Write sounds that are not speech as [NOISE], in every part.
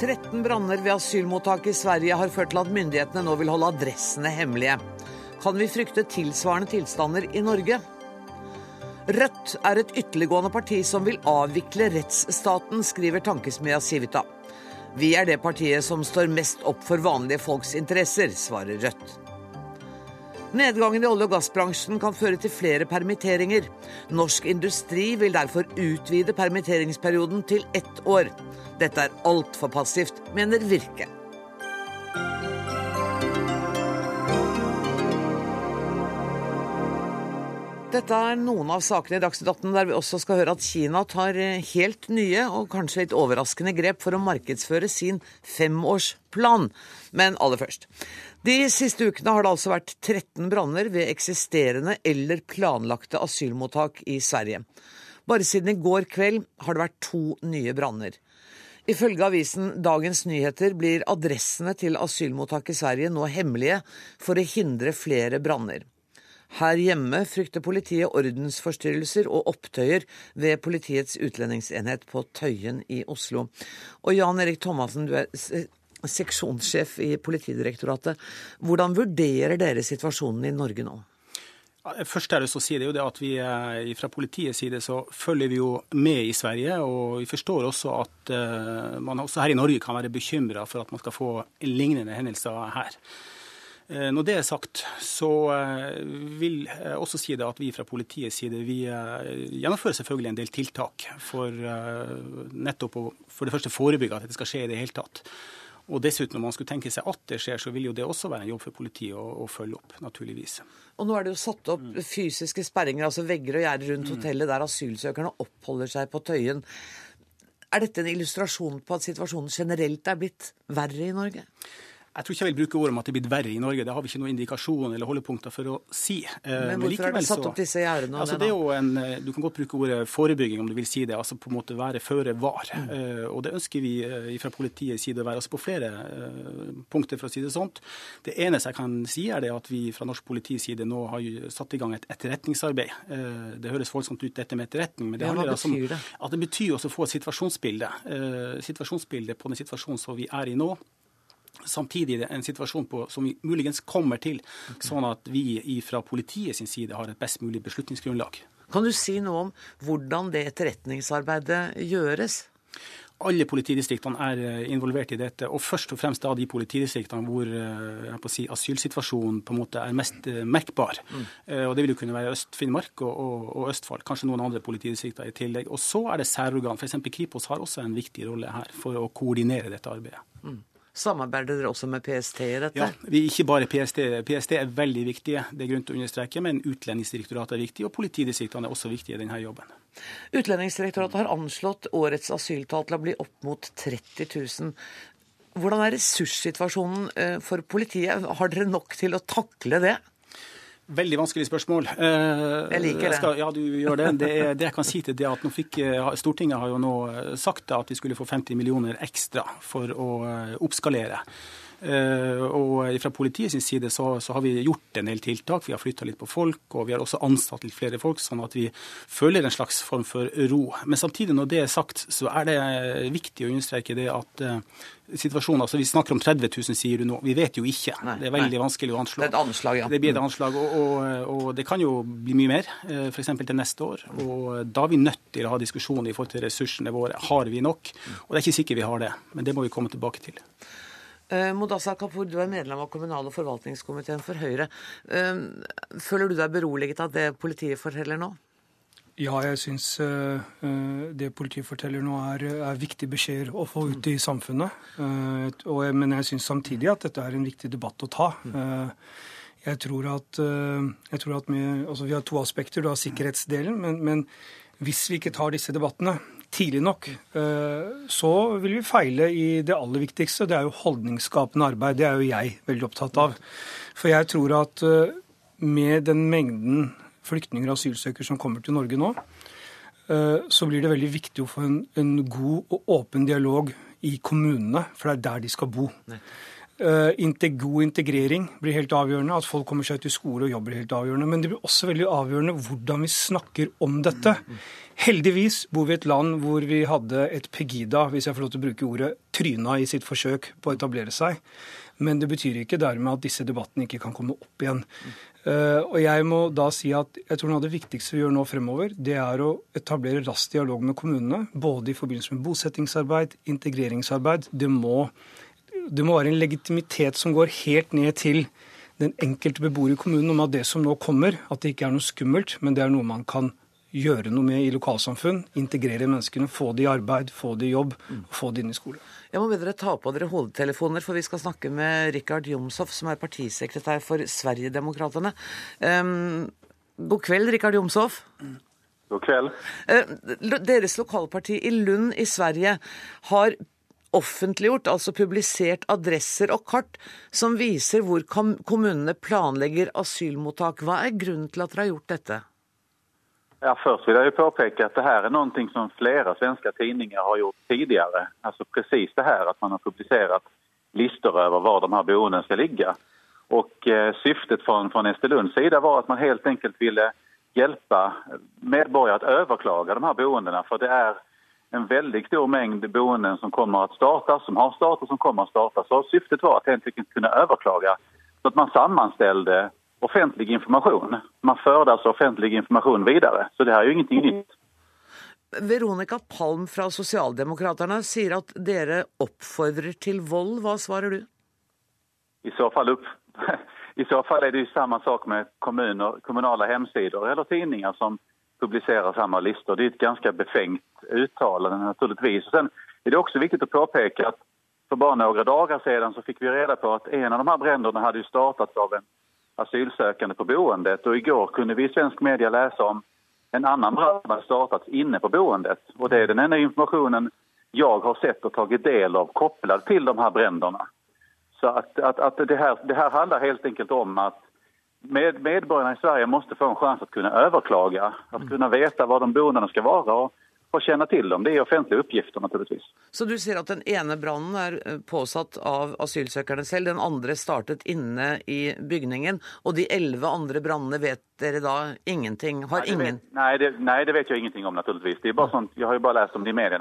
13 branner ved asylmottak i Sverige har ført til at myndighetene nå vil holde adressene hemmelige. Kan vi frykte tilsvarende tilstander i Norge? Rødt er et ytterliggående parti som vil avvikle rettsstaten, skriver tankesmia Civita. Vi er det partiet som står mest opp for vanlige folks interesser, svarer Rødt. Nedgangen i olje- og gassbransjen kan føre til flere permitteringer. Norsk industri vil derfor utvide permitteringsperioden til ett år. Dette er altfor passivt, mener Virke. Dette er noen av sakene i Dagsnytt 18 der vi også skal høre at Kina tar helt nye og kanskje litt overraskende grep for å markedsføre sin femårsplan. Men aller først. De siste ukene har det altså vært 13 branner ved eksisterende eller planlagte asylmottak i Sverige. Bare siden i går kveld har det vært to nye branner. Ifølge avisen Dagens Nyheter blir adressene til asylmottak i Sverige nå hemmelige for å hindre flere branner. Her hjemme frykter politiet ordensforstyrrelser og opptøyer ved Politiets utlendingsenhet på Tøyen i Oslo. Og Jan Erik Thomassen, du er seksjonssjef i Politidirektoratet. Hvordan vurderer dere situasjonen i Norge nå? Først er det å si det, det at vi Fra politiets side så følger vi jo med i Sverige. og Vi forstår også at man også her i Norge kan være bekymra for at man skal få lignende hendelser her. Når det er sagt, så vil jeg også si det at vi fra politiets side vi gjennomfører selvfølgelig en del tiltak for nettopp å for det første forebygge at dette skal skje i det hele tatt. Og dessuten, når man skulle tenke seg at det skjer, så vil jo det også være en jobb for politiet å, å følge opp, naturligvis. Og nå er det jo satt opp fysiske sperringer, altså vegger og gjerder rundt hotellet der asylsøkerne oppholder seg på Tøyen. Er dette en illustrasjon på at situasjonen generelt er blitt verre i Norge? Jeg tror ikke jeg vil bruke ordet om at det er blitt verre i Norge. Det har vi ikke noen indikasjon eller holdepunkter for å si. Men hvorfor er det satt opp disse gjerdene? Altså, det er jo en, du kan godt bruke ordet forebygging, om du vil si det. altså på en måte Være føre var. Mm. Og det ønsker vi fra politiets side å være altså på flere punkter, for å si det sånt. Det eneste jeg kan si, er det at vi fra norsk politis side nå har satt i gang et etterretningsarbeid. Det høres voldsomt ut, dette med etterretning, men det ja, handler altså om det? at det betyr også å få et situasjonsbilde. Situasjonsbilde på den situasjonen som vi er i nå. Samtidig en situasjon på, som vi muligens kommer til, okay. sånn at vi fra politiet sin side har et best mulig beslutningsgrunnlag. Kan du si noe om hvordan det etterretningsarbeidet gjøres? Alle politidistriktene er involvert i dette, og først og fremst da de politidistriktene hvor si, asylsituasjonen på en måte er mest merkbar. Mm. Og Det vil jo kunne være Øst-Finnmark og, og, og, Østfold, kanskje noen andre politidistrikter i tillegg. Og så er det særorgan. F.eks. Kripos har også en viktig rolle her for å koordinere dette arbeidet. Mm. Samarbeider dere også med PST i dette? Ja, vi ikke bare PST. PST er veldig viktige, det er grunn til å understreke, men Utlendingsdirektoratet er viktig, og politidistriktene er også viktige i denne jobben. Utlendingsdirektoratet har anslått årets asyltall til å bli opp mot 30 000. Hvordan er ressurssituasjonen for politiet? Har dere nok til å takle det? Veldig vanskelig spørsmål. Jeg liker det. Skal, ja, du gjør det. Det, er, det jeg kan si til det at nå fikk, Stortinget har jo nå sagt at vi skulle få 50 millioner ekstra for å oppskalere. Og fra politiets side så, så, har vi gjort en del tiltak. Vi har flytta litt på folk, og vi har også ansatt litt flere folk, sånn at vi føler en slags form for ro. Men samtidig, når det er sagt, så er det viktig å understreke det at situasjonen, altså Vi snakker om 30 000, sier du nå. Vi vet jo ikke. Nei, det er veldig nei. vanskelig å anslå. Det er et anslag, ja. Det blir et anslag, og, og, og det kan jo bli mye mer, f.eks. til neste år. Og Da er vi nødt til å ha diskusjon i forhold til ressursene våre. Har vi nok? Og det er ikke sikkert vi har det, men det må vi komme tilbake til. Uh, Modassa Kapur, du er medlem av kommunal- og forvaltningskomiteen for Høyre. Uh, føler du deg beroliget av det politiet forteller nå? Ja, jeg syns uh, det politiet forteller nå er, er viktige beskjeder å få ut i samfunnet. Men jeg syns samtidig at dette er en viktig debatt å ta. Jeg tror at, jeg tror at vi, altså vi har to aspekter. Du har sikkerhetsdelen, men, men hvis vi ikke tar disse debattene tidlig nok, så vil vi feile i det aller viktigste. Det er jo holdningsskapende arbeid. Det er jo jeg veldig opptatt av. For jeg tror at med den mengden flyktninger og asylsøkere som kommer til Norge nå, så blir det veldig viktig å få en, en god og åpen dialog i kommunene, for det er der de skal bo. God integrering blir helt avgjørende. At folk kommer seg ut i skole og jobber helt avgjørende. Men det blir også veldig avgjørende hvordan vi snakker om dette. Heldigvis bor vi i et land hvor vi hadde et Pegida, hvis jeg får lov til å bruke ordet, tryna i sitt forsøk på å etablere seg. Men det betyr ikke dermed at disse debattene ikke kan komme opp igjen. Uh, og jeg må da si at jeg tror noe av det viktigste vi gjør nå fremover, det er å etablere rask dialog med kommunene. Både i forbindelse med bosettingsarbeid, integreringsarbeid. Det må, det må være en legitimitet som går helt ned til den enkelte beboer i kommunen om at det som nå kommer, at det ikke er noe skummelt, men det er noe man kan gjøre noe med i lokalsamfunn. Integrere menneskene, få de i arbeid, få de i jobb, og få de inn i skole. Jeg må be dere ta på dere hodetelefoner, for vi skal snakke med Rikard Jomshoff, som er partisekretær for Sverigedemokraterna. Um, god kveld, Rikard Jomshoff. God kveld. Uh, deres lokalparti i Lund i Sverige har offentliggjort, altså publisert adresser og kart som viser hvor kommunene planlegger asylmottak. Hva er grunnen til at dere har gjort dette? Ja, Først vil jeg påpeke at det her er noe som flere svenske tidninger har gjort tidligere. Altså precis det her at man har publisert lister over hvor de her boenden skal ligge. Og eh, Syftet fra, fra Estelunds side var at man helt enkelt ville hjelpe medborgere å overklage de her boendene. For det er en veldig stor mengde boenden som kommer å starte, som har startet og som kommer å starte. Så Syftet var at enkelt kunne overklage, så at man sammenstelte offentlig informasjon. Man fører altså offentlig informasjon videre. Så det her er jo ingenting nytt. Veronica Palm fra Sosialdemokraterne sier at dere oppfordrer til vold. Hva svarer du? I så fall, opp. [LAUGHS] I så fall er det jo samme sak med kommuner, kommunale hjemsider eller tidninger som publiserer samme lister. Det er et ganske befengt uttalende, naturligvis. Og sen er det også viktig å påpeke at for bare noen dager siden så fikk vi reda på at en av de her brannene hadde startet av en asylsøkende på boendet. Og I går kunne vi i svensk media lese om en annen brann som hadde startet inne på boendet. Og Det er den ene informasjonen jeg har sett og tatt del av koblet til de her brannene. Så at, at, at det, her, det, her, handler helt enkelt om at med, medborgerne i Sverige måtte få en til å kunne overklage. At kunne vite hvor de boendene skal være. og å kjenne til dem. Det er offentlige oppgifter, naturligvis. Så du sier at den ene brannen er eh, påsatt av asylsøkerne selv, den andre startet inne i bygningen, og de elleve andre brannene vet dere da ingenting? Har nei, ingen vet, nei, det, nei, det, vet jeg ingenting om, naturligvis. Det er bare sånt, jeg har jo bare lest om det i media.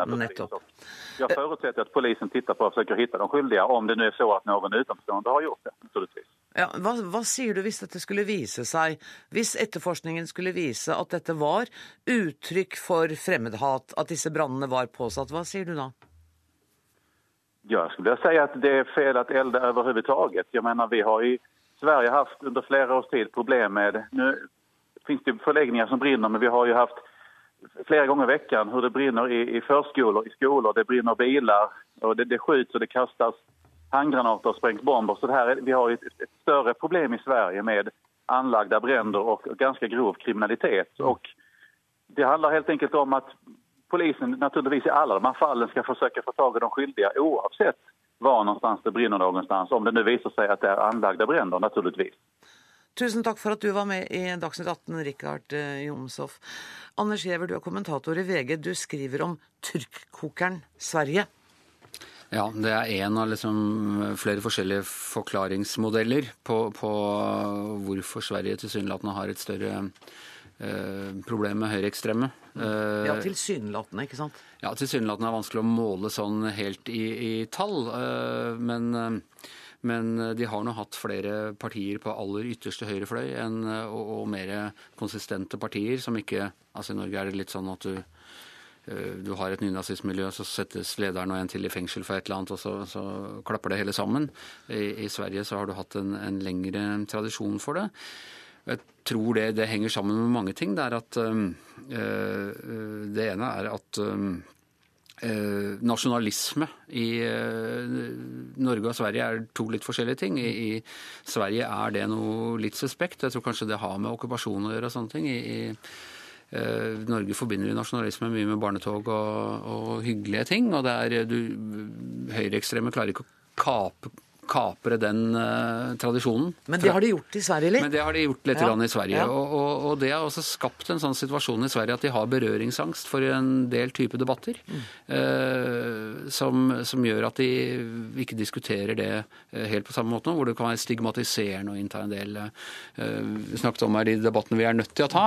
Jeg forutsetter at polisen titter på forsøker å finne de skyldige, om det nå er så at noen utenforstående har gjort det. naturligvis. Ja, hva, hva, sier du hvis dette skulle vise seg, hvis etterforskningen skulle vise at dette var uttrykk for fremmedhat, at disse brannene var påsatt, hva sier du da? Ja, jeg skulle si at det er feil at elde overhodet. Vi har i Sverige hatt under flere års tid problem med Nå finnes det forlegninger som brenner, men vi har jo hatt flere ganger i uken hvor det brenner i, i førskoler, i skoler, det brenner biler, og det, det skytes og det kastes handgranater sprängt bomber. Så här, vi har ett, ett, större problem i Sverige med anlagda bränder och ganska grov kriminalitet. Och det handlar helt enkelt om att polisen naturligtvis i alla de här fallen ska försöka få tag i de skyldiga oavsett var någonstans det brinner någonstans. Om det nu visar sig att det är anlagda bränder naturligtvis. Tusen takk for at du var med i Dagsnytt 18, Rikard eh, Jomshoff. Anders Giæver, du er kommentator i VG. Du skriver om tyrkkokeren Sverige. Ja, det er én av liksom flere forskjellige forklaringsmodeller på, på hvorfor Sverige tilsynelatende har et større eh, problem med høyreekstreme. Eh, ja, tilsynelatende, ikke sant? Ja, tilsynelatende er vanskelig å måle sånn helt i, i tall. Eh, men, eh, men, de har nå hatt flere partier på aller ytterste høyre fløy og, og mer konsistente partier som ikke Altså i Norge er det litt sånn at du Eh, du har et nynazistmiljø, så settes lederen og en til i fengsel for et eller annet, og så, så klapper det hele sammen. I, I, Sverige så har du hatt en, en lengre tradisjon for det. Jeg tror det, det, henger sammen med mange ting. Det, at, øh, det ene er at øh, nasjonalisme i uh, Norge og Sverige er to litt forskjellige ting. I, I, Sverige er det noe litt suspekt. Jeg tror kanskje det har med okkupasjon å gjøre og sånne ting. I, i Eh, Norge forbinder nasjonalisme mye med barnetog og, og hyggelige ting. Og det er du, høyreekstreme klarer ikke å kape kapre den uh, tradisjonen. Men det har de gjort i Sverige litt? Men det har de gjort litt ja. i Sverige. Ja. Og, og, og, det har også skapt en sånn situasjon i Sverige at de har berøringsangst for en del type debatter. Mm. Uh, som, som, gjør at de ikke diskuterer det helt på samme måte, nå, hvor det kan være stigmatiserende å innta en del Vi snakket om her de debattene vi er nødt til å ta.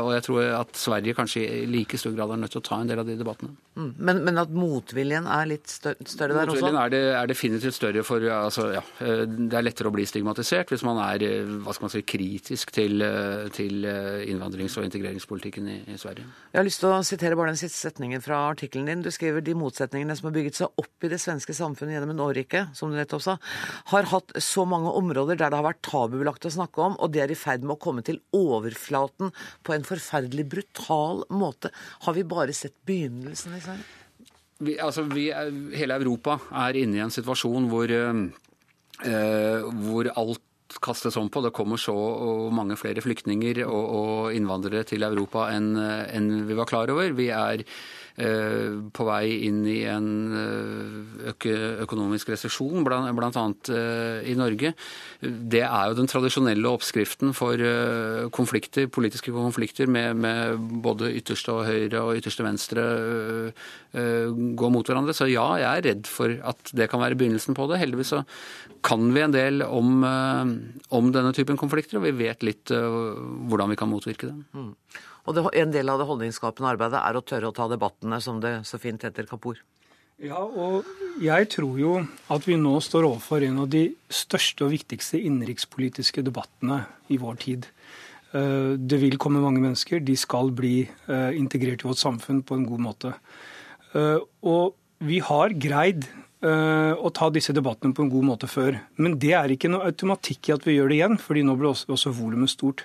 og jeg tror at Sverige kanskje i like stor grad er nødt til å ta en del av de debattene. Mm. Men, men, at motviljen er litt større, større der også? Motviljen er, er definitivt større for altså, ja, eh, Det er lettere å bli stigmatisert hvis man er eh, hva skal man si, kritisk til, eh, til innvandrings- og integreringspolitikken i, i, Sverige. Jeg har lyst til å sitere bare den siste setningen fra artikkelen din. Du skriver de motsetningene som har bygget seg opp i det svenske samfunnet gjennom en årrekke, som du nettopp sa, har hatt så mange områder der det har vært tabubelagt å snakke om, og det er i ferd med å komme til overflaten på en forferdelig brutal måte. Har vi bare sett begynnelsen i Sverige? Vi, altså, vi, hele Europa er inne i en situasjon hvor, eh, hvor alt kastes om på. Det kommer så mange flere flyktninger og, og innvandrere til Europa enn, enn vi var klar over. Vi er Eh, på vei inn i en eh, økonomisk resesjon, annet eh, i Norge. Det er jo den tradisjonelle oppskriften for konflikter, politiske konflikter med, med både ytterste og høyre og ytterste venstre gå mot hverandre. Så ja, jeg er redd for at det kan være begynnelsen på det. Heldigvis så kan vi en del om, om denne typen konflikter, og vi vet litt hvordan vi kan motvirke dem. Mm. Og det, en del av det holdningsskapende arbeidet er å tørre å ta debattene, som det så fint heter, Kapur. Ja, og jeg tror jo at vi nå står overfor en av de største og viktigste innenrikspolitiske debattene i vår tid. Eh, det vil komme mange mennesker. De skal bli eh, integrert i vårt samfunn på en god måte. Eh, og vi har greid å ta disse debattene på en god måte før. Men det er ikke noe automatikk i at vi gjør det igjen, fordi nå blir også, også volumet stort.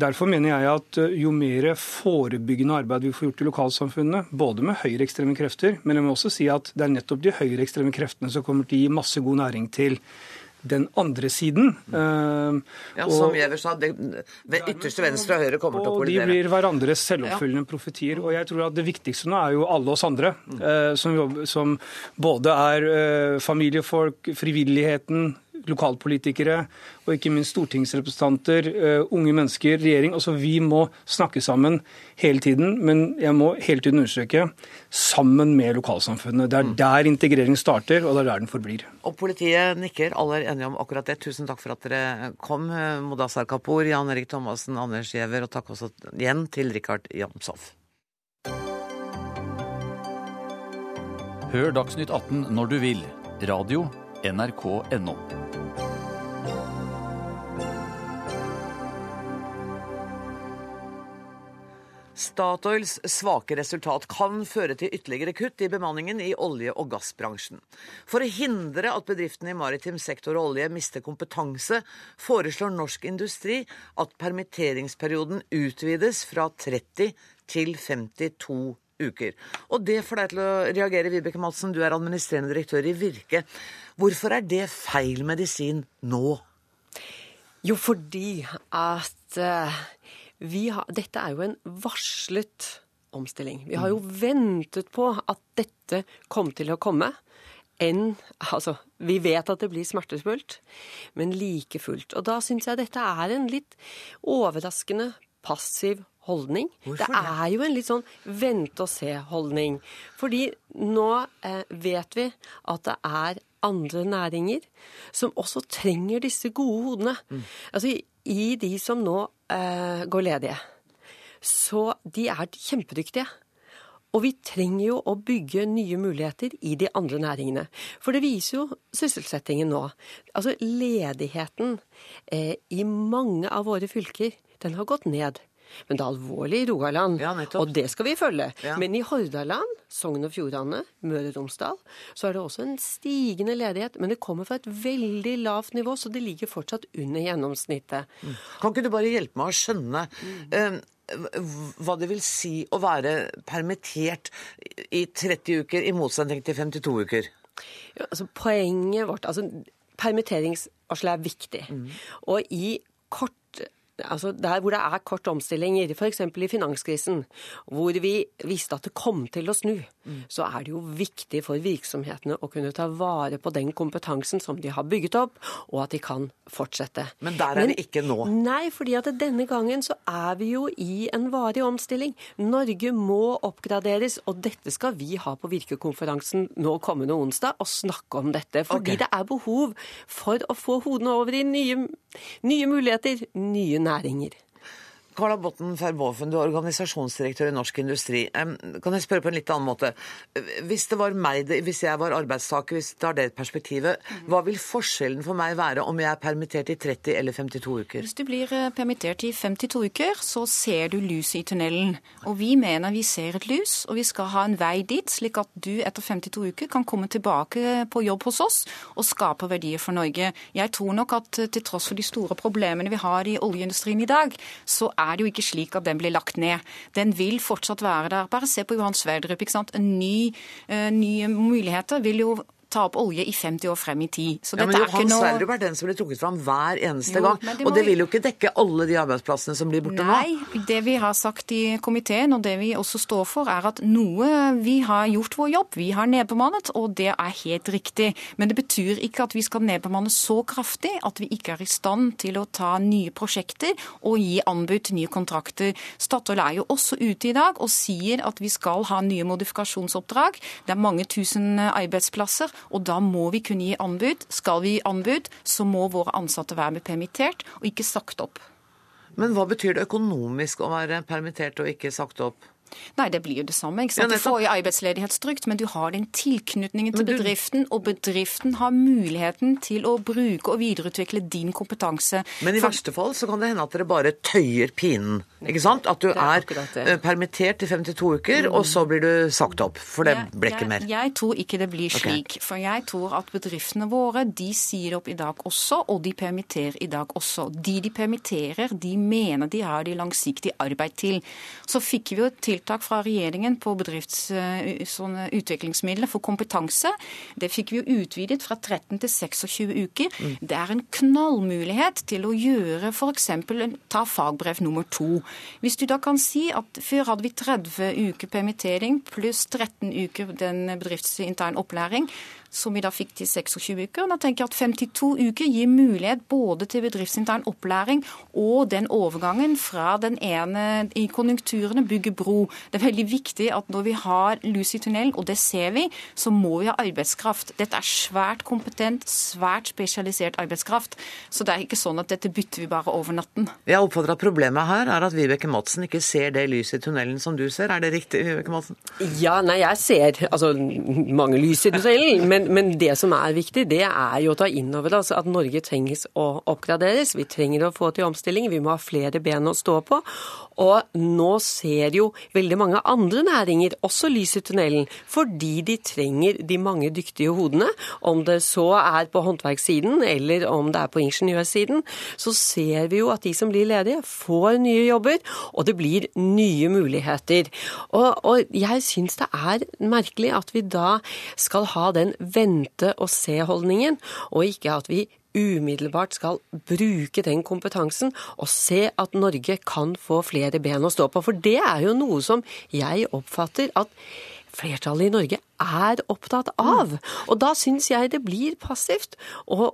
Derfor mener jeg at eh, jo mer forebyggende arbeid vi får gjort i lokalsamfunnene, både med høyreekstreme krefter, men jeg må også si at det er nettopp de høyreekstreme kreftene som kommer til å gi masse god næring til den andre siden. Uh, ja, Som Giæver sa, det, ytterste venstre og høyre kommer til å kollidere. Og de blir hverandres selvoppfyllende ja. profetier. Og jeg tror at det viktigste nå er jo alle oss andre, uh, som, som, både er uh, familiefolk, frivilligheten, lokalpolitikere og ikke minst stortingsrepresentanter, uh, unge mennesker, regjering. Altså Vi må snakke sammen hele tiden, men jeg må hele tiden understreke sammen med lokalsamfunnet. Det er mm. der integrering starter, og det er der den forblir. Og politiet nikker, alle er enige om akkurat det. Tusen takk for at dere kom, Modassar Kapur, Jan Erik Thomassen, Anders Giæver, og takk også igjen til Rikard Jamsov. Hør Dagsnytt 18 når du vil. Radio nrk.no. Statoils svake resultat kan føre til ytterligere kutt i bemanningen i olje- og gassbransjen. For å hindre at bedriftene i maritim sektor og olje mister kompetanse, foreslår Norsk Industri at permitteringsperioden utvides fra 30 til 52 uker. Og det får deg til å reagere, Vibeke Madsen, du er administrerende direktør i Virke. Hvorfor er det feil medisin nå? Jo, fordi at uh, har, Dette er jo en varslet omstilling. Vi har jo ventet på at dette kom til å komme. Enn Altså, vi vet at det blir smertefullt, men like fullt. Og da syns jeg dette er en litt overraskende passiv holdning. Hvorfor det er jo en litt sånn vente-og-se-holdning. Fordi nå eh, vet vi at det er andre næringer som også trenger disse gode hodene. Mm. Altså i, de som nå går ledige. Så de er kjempedyktige. Og vi trenger jo å bygge nye muligheter i de andre næringene. For det viser jo sysselsettingen nå. Altså ledigheten eh, i mange av våre fylker, den har gått ned. Men det er alvorlig i Rogaland, ja, og det skal vi følge. Ja. Men i Hordaland, Sogn og Fjordane, Møre og Romsdal, så er det også en stigende ledighet. Men det kommer fra et veldig lavt nivå, så det ligger fortsatt under gjennomsnittet. Mm. Kan ikke du bare hjelpe meg å skjønne mm. hva det vil si å være permittert i 30 uker, i motsetning til 52 uker? Ja, altså Poenget vårt altså Permitteringsvarselet er viktig. Mm. Og i kort altså der hvor det er kort omstillinger, f.eks. i finanskrisen, hvor vi visste at det kom til å snu, mm. så er det jo viktig for virksomhetene å kunne ta vare på den kompetansen som de har bygget opp, og at de kan fortsette. Men der er Men, det ikke nå? Nei, fordi at denne gangen så er vi jo i en varig omstilling. Norge må oppgraderes, og dette skal vi ha på Virkekonferansen nå kommende onsdag, og snakke om dette. Fordi okay. det er behov for å få hodene over i nye, nye muligheter, nye næringer næringer. Carla Botten Ferboven, du er organisasjonsdirektør i Norsk Industri. Kan jeg spørre på en litt annen måte? Hvis det var meg, hvis jeg var arbeidstaker, hvis det har det perspektivet, hva vil forskjellen for meg være om jeg er permittert i 30 eller 52 uker? Hvis du blir eh, permittert i 52 uker, så ser du lyset i tunnelen. Og vi mener vi ser et lys, og vi skal ha en vei dit, slik at du etter 52 uker kan komme tilbake på jobb hos oss og skape verdier for Norge. Jeg tror nok at til tross for de store problemene vi har i oljeindustrien i dag, så er er det jo ikke slik at den blir lagt ned. Den vil fortsatt være der. Bare se på Johan Sverdrup. ikke sant? Ny, uh, nye muligheter vil jo ta opp olje i 50 år frem i tid. Så ja, men Johan noe... Sverdrup er den som blir trukket fram hver eneste jo, gang. Det. Og det vil jo ikke dekke alle de arbeidsplassene som blir borte Nei, nå. Nei, det vi har sagt i komiteen, og det vi også står for, er at noe Vi har gjort vår jobb. Vi har nedbemannet, og det er helt riktig. Men det betyr ikke at vi skal nedbemanne så kraftig at vi ikke er i stand til å ta nye prosjekter og gi anbud til nye kontrakter. Statoil er jo også ute i dag og sier at vi skal ha nye modifikasjonsoppdrag. Det er mange tusen arbeidsplasser. Og da må vi kunne gi anbud. Skal vi gi anbud, så må våre ansatte være med permittert og ikke sagt opp. Men hva betyr det økonomisk å være permittert og ikke sagt opp? Nei, det blir jo det samme. ikke sant? Ja, du får jo arbeidsledighetstrygd, men du har den tilknytningen til du... bedriften, og bedriften har muligheten til å bruke og videreutvikle din kompetanse. Men i For... verste fall så kan det hende at dere bare tøyer pinen. ikke sant? At du er, er eh, permittert i 52 uker, mm. og så blir du sagt opp. For det ble ikke mer. Jeg, jeg, tror ikke det blir slik. Okay. For jeg tror at bedriftene våre de sier opp i dag også, og de permitterer i dag også. De de permitterer, de mener de har de langsiktig arbeid til. Så fikk vi jo til tiltak fra regjeringen på bedriftsutviklingsmidler eh, for kompetanse. Det fikk vi jo utvidet fra 13 til 26 uker. Mm. Det er en knallmulighet til å gjøre f.eks. ta fagbrev nummer to. Hvis du da kan si at før hadde vi 30 uker permittering pluss 13 uker den bedriftsintern opplæring, som vi da fikk til 26 uker. Da tenker jeg at 52 uker gir mulighet både til bedriftsintern opplæring og den overgangen fra den ene i konjunkturene bygge bro. Det er veldig viktig at når vi har lus i tunnelen, og det ser vi, så må vi ha arbeidskraft. Dette er svært kompetent, svært spesialisert arbeidskraft. Så det er ikke sånn at dette bytter vi bare over natten. Jeg oppfatter at problemet her er at Vibeke Madsen ikke ser det lyset i tunnelen som du ser. Er det riktig, Vibeke Madsen? Ja, nei, jeg ser altså mange lys i tunnelen. men men, det som er viktig, det er jo å ta inn over oss at Norge trengs å oppgraderes. Vi trenger å få til omstilling. Vi må ha flere ben å stå på. Og nå ser jo veldig mange andre næringer også lys i tunnelen, fordi de trenger de mange dyktige hodene. Om det så er på håndverkssiden eller om det er på ingeniørsiden, så ser vi jo at de som blir ledige, får nye jobber, og det blir nye muligheter. Og, og jeg syns det er merkelig at vi da skal ha den vente-og-se-holdningen, og ikke at vi umiddelbart skal bruke den kompetansen og se at Norge kan få flere ben å stå på. For det er jo noe som jeg oppfatter at flertallet i Norge er opptatt av. Og da syns jeg det blir passivt å,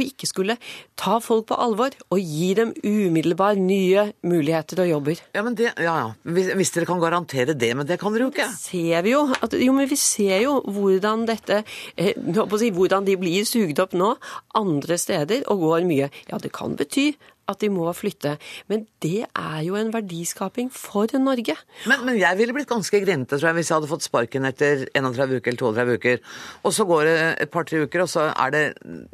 ikke skulle ta folk på alvor og gi dem umiddelbar nye muligheter og jobber. Ja, men det, ja, ja. Hvis, hvis, dere kan garantere det, men det kan dere jo ikke. Ser vi jo, at, jo, men vi ser jo hvordan dette eh, Hvordan de blir sugd opp nå andre steder og går mye. Ja, det kan bety at de må flytte. Men det er jo en verdiskaping for Norge. Men, men jeg ville blitt ganske grinete tror jeg, hvis jeg hadde fått sparken etter 31 uker eller 32 uker. Og så går det et par-tre uker, og så er det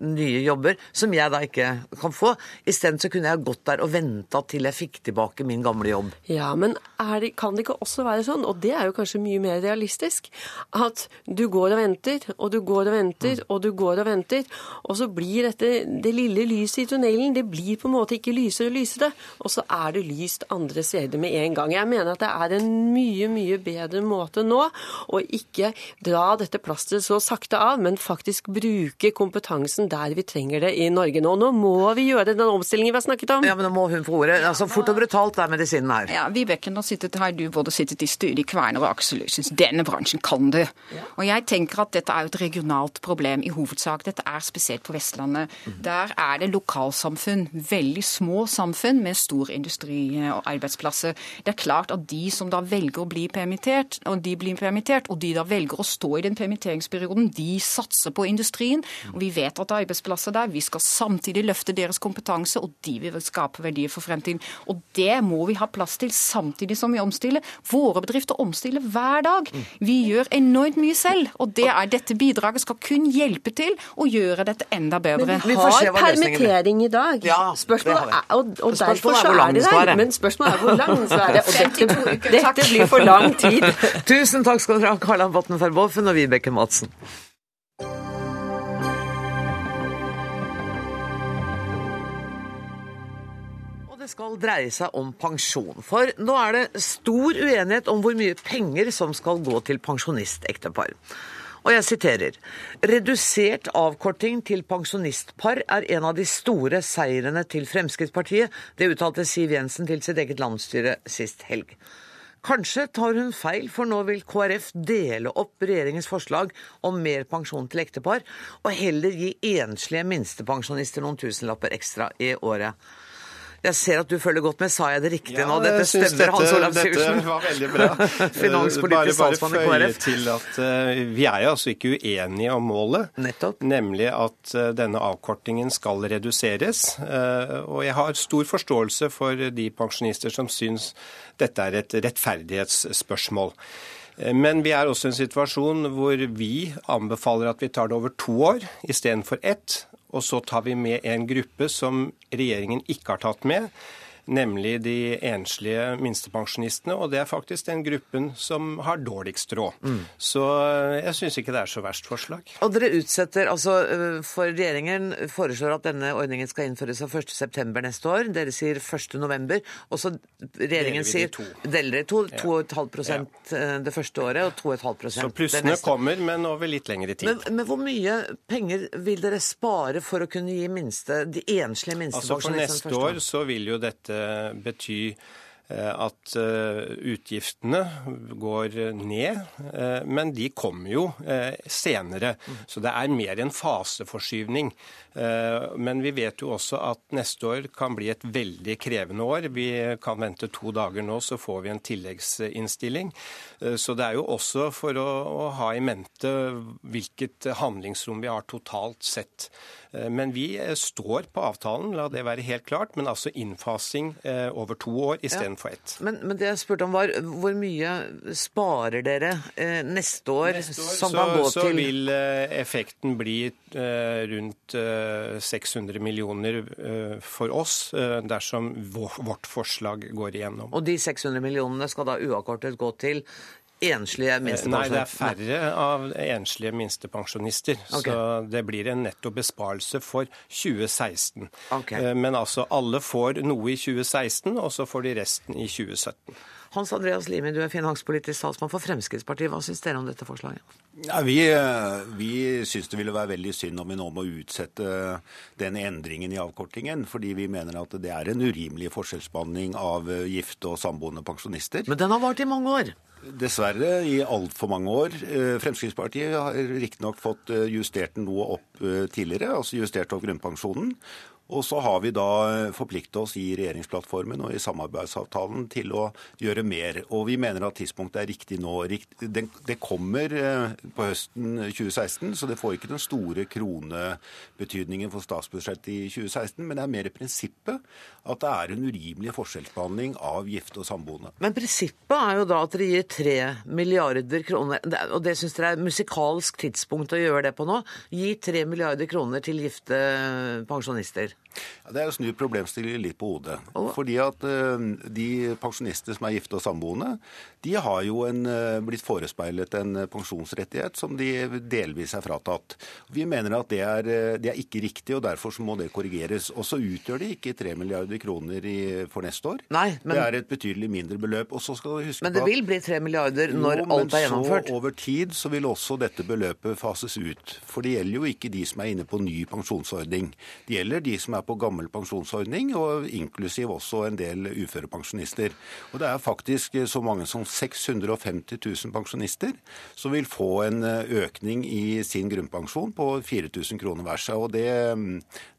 nye jobber som jeg da ikke kan få. Isteden så kunne jeg gått der og venta til jeg fikk tilbake min gamle jobb. Ja, men det, kan det ikke også være sånn, og det er jo kanskje mye mer realistisk, at du går og venter, og du går og venter, mm. og du går og venter, og så blir dette det lille lyset i tunnelen, det blir på en måte ikke ikke lysere og lysere, og så er det lyst andre steder med en gang. Jeg mener at det er en mye, mye bedre måte nå å ikke dra dette plasteret så sakte av, men faktisk bruke kompetansen der vi trenger det i Norge nå. Nå må vi gjøre den omstillingen vi har snakket om. Ja, men nå må hun få ordet. Altså, Fort og brutalt er medisinen her. Ja, Vibeke, nå sitter, har du både sittet i styret i Kværner og Aksel. Denne bransjen kan du. Og jeg tenker at dette er jo et regionalt problem i hovedsak. Dette er spesielt på Vestlandet. Der er det lokalsamfunn, veldig små samfunn med stor industri og arbeidsplasser. Det er klart at de som da velger å bli permittert, og de blir permittert, og de da velger å stå i den permitteringsperioden, de satser på industrien. Og vi vet at det er arbeidsplasser der. Vi skal samtidig løfte deres kompetanse, og de vil skape verdier for fremtiden. Og det må vi ha plass til samtidig som vi omstiller. Våre bedrifter omstiller hver dag. Vi gjør enormt mye selv, og det er dette bidraget skal kun hjelpe til å gjøre dette enda bedre. Vi har permittering i dag. Ja, spørsmålet er, og, og derfor er så er det skal der. Men spørsmålet er hvor lang den skal være. Og dette, [LAUGHS] dette blir for lang tid. Tusen takk skal dere ha, Karla Botten Verboffen og Vibeke Madsen. Det skal dreie seg om pensjon. For nå er det stor uenighet om hvor mye penger som skal gå til pensjonistektepar. Og jeg siterer Redusert avkorting til pensjonistpar er en av de store seirene til Fremskrittspartiet. Det uttalte Siv Jensen til sitt eget landsstyre sist helg. Kanskje tar hun feil, for nå vil KrF dele opp regjeringens forslag om mer pensjon til ektepar, og heller gi enslige minstepensjonister noen tusenlapper ekstra i året. Jeg ser at du følger godt med. Sa jeg det riktig nå? Dette stemmer, Hans Olav Dette Syversen. var veldig bra. [LAUGHS] Finanspolitisk statsmann talsmann i KrF. til at uh, vi er jo altså ikke uenige om målet. Nettopp. Nemlig at uh, denne avkortingen skal reduseres. Uh, og jeg har stor forståelse for de pensjonister som syns dette er et rettferdighetsspørsmål. Eh, Men vi er også i en situasjon hvor vi anbefaler at vi tar det over to år istedenfor ett. Og så tar vi med en gruppe som regjeringen ikke har tatt med, nemlig de enslige minstepensjonistene. Og det er faktisk den gruppen som har dårligst råd. Så eh, jeg syns ikke det er så verst forslag. Og dere utsetter, altså øh, for regjeringen foreslår at denne ordningen skal innføres av 1.9. neste år. Dere sier 1.11. Og så regjeringen sier. Deler det i to. 2,5 ja. ja. det første året og 2,5 Så det plussene kommer, men over litt lengre tid. Men, men hvor mye penger vil dere spare for å kunne gi minste, de enslige minstepensjonistene? Altså For neste år så vil jo dette bety eh, at eh, utgiftene går ned, eh, men de kommer jo senere. Så det er mer en faseforskyvning. Men vi vet jo også at neste år kan bli et veldig krevende år. Vi kan vente to dager nå, så får vi en tilleggsinnstilling. Så det er jo også for å ha i mente hvilket handlingsrom vi har totalt sett. Eh, Men vi eh, står på avtalen, la det være helt klart, men altså innfasing eh, over to år istedenfor ett. Men, men det jeg spurte om var hvor mye sparer dere neste år, Neste år som så, kan gå så til vil eh, effekten bli rundt eh, 600 millioner for oss dersom vårt forslag går igjennom. Og de 600 millionene skal da uavkortet gå til enslige minstepensjonister? Nei, det er færre av enslige minstepensjonister. Okay. Så det blir en netto besparelse for 2016. Ok. Eh, Men altså, alle får noe i 2016, og så får de resten i 2017. Hans Andreas Limi, du er finanspolitisk talsmann for Fremskrittspartiet. Hva syns dere om dette forslaget? Ja, vi eh, vi syns det ville være veldig synd om vi nå må utsette den endringen i avkortingen, fordi vi mener at det er en urimelig forskjellsbehandling av eh, gifte og samboende pensjonister. Men den har vart i mange år. Dessverre i altfor mange år. Eh, Fremskrittspartiet har riktignok fått justert den noe opp tidligere, altså justert opp grunnpensjonen. Og så har vi da eh, forpliktet oss i regjeringsplattformen og i samarbeidsavtalen til å gjøre mer. Og vi mener at tidspunktet er riktig nå. Det kommer eh, på høsten 2016, så det får ikke den store kronebetydningen for statsbudsjettet i 2016. Men det er mer prinsippet at det er en urimelig forskjellsbehandling av gifte og samboende. Men prinsippet er jo da at dere gir 3 milliarder kroner, er- og det syns dere er musikalsk tidspunkt å gjøre det på nå. Gi 3 milliarder kroner til gifte pensjonister. Det er å snu problemstillingen litt på hodet. Fordi at uh, de pensjonister som er gifte og samboende, de har jo en, uh, blitt forespeilet en pensjonsrettighet som de delvis er fratatt. Vi mener at det er, det er ikke riktig, og derfor så må det korrigeres. Og så utgjør det ikke 3 milliarder kroner i, for neste år. Nei, men, det er et betydelig mindre beløp. Og så skal du huske men det vil bli 3 milliarder når jo, alt er gjennomført? Men så over tid så vil også dette beløpet fases ut. For det gjelder jo ikke de som er inne på ny pensjonsordning. Det gjelder de som er på gammel pensjonsordning, og inklusiv også en del uførepensjonister. Og det er faktisk så mange som 650 000 pensjonister som vil få en økning i sin grunnpensjon på 4000 kroner hver seg. Og det,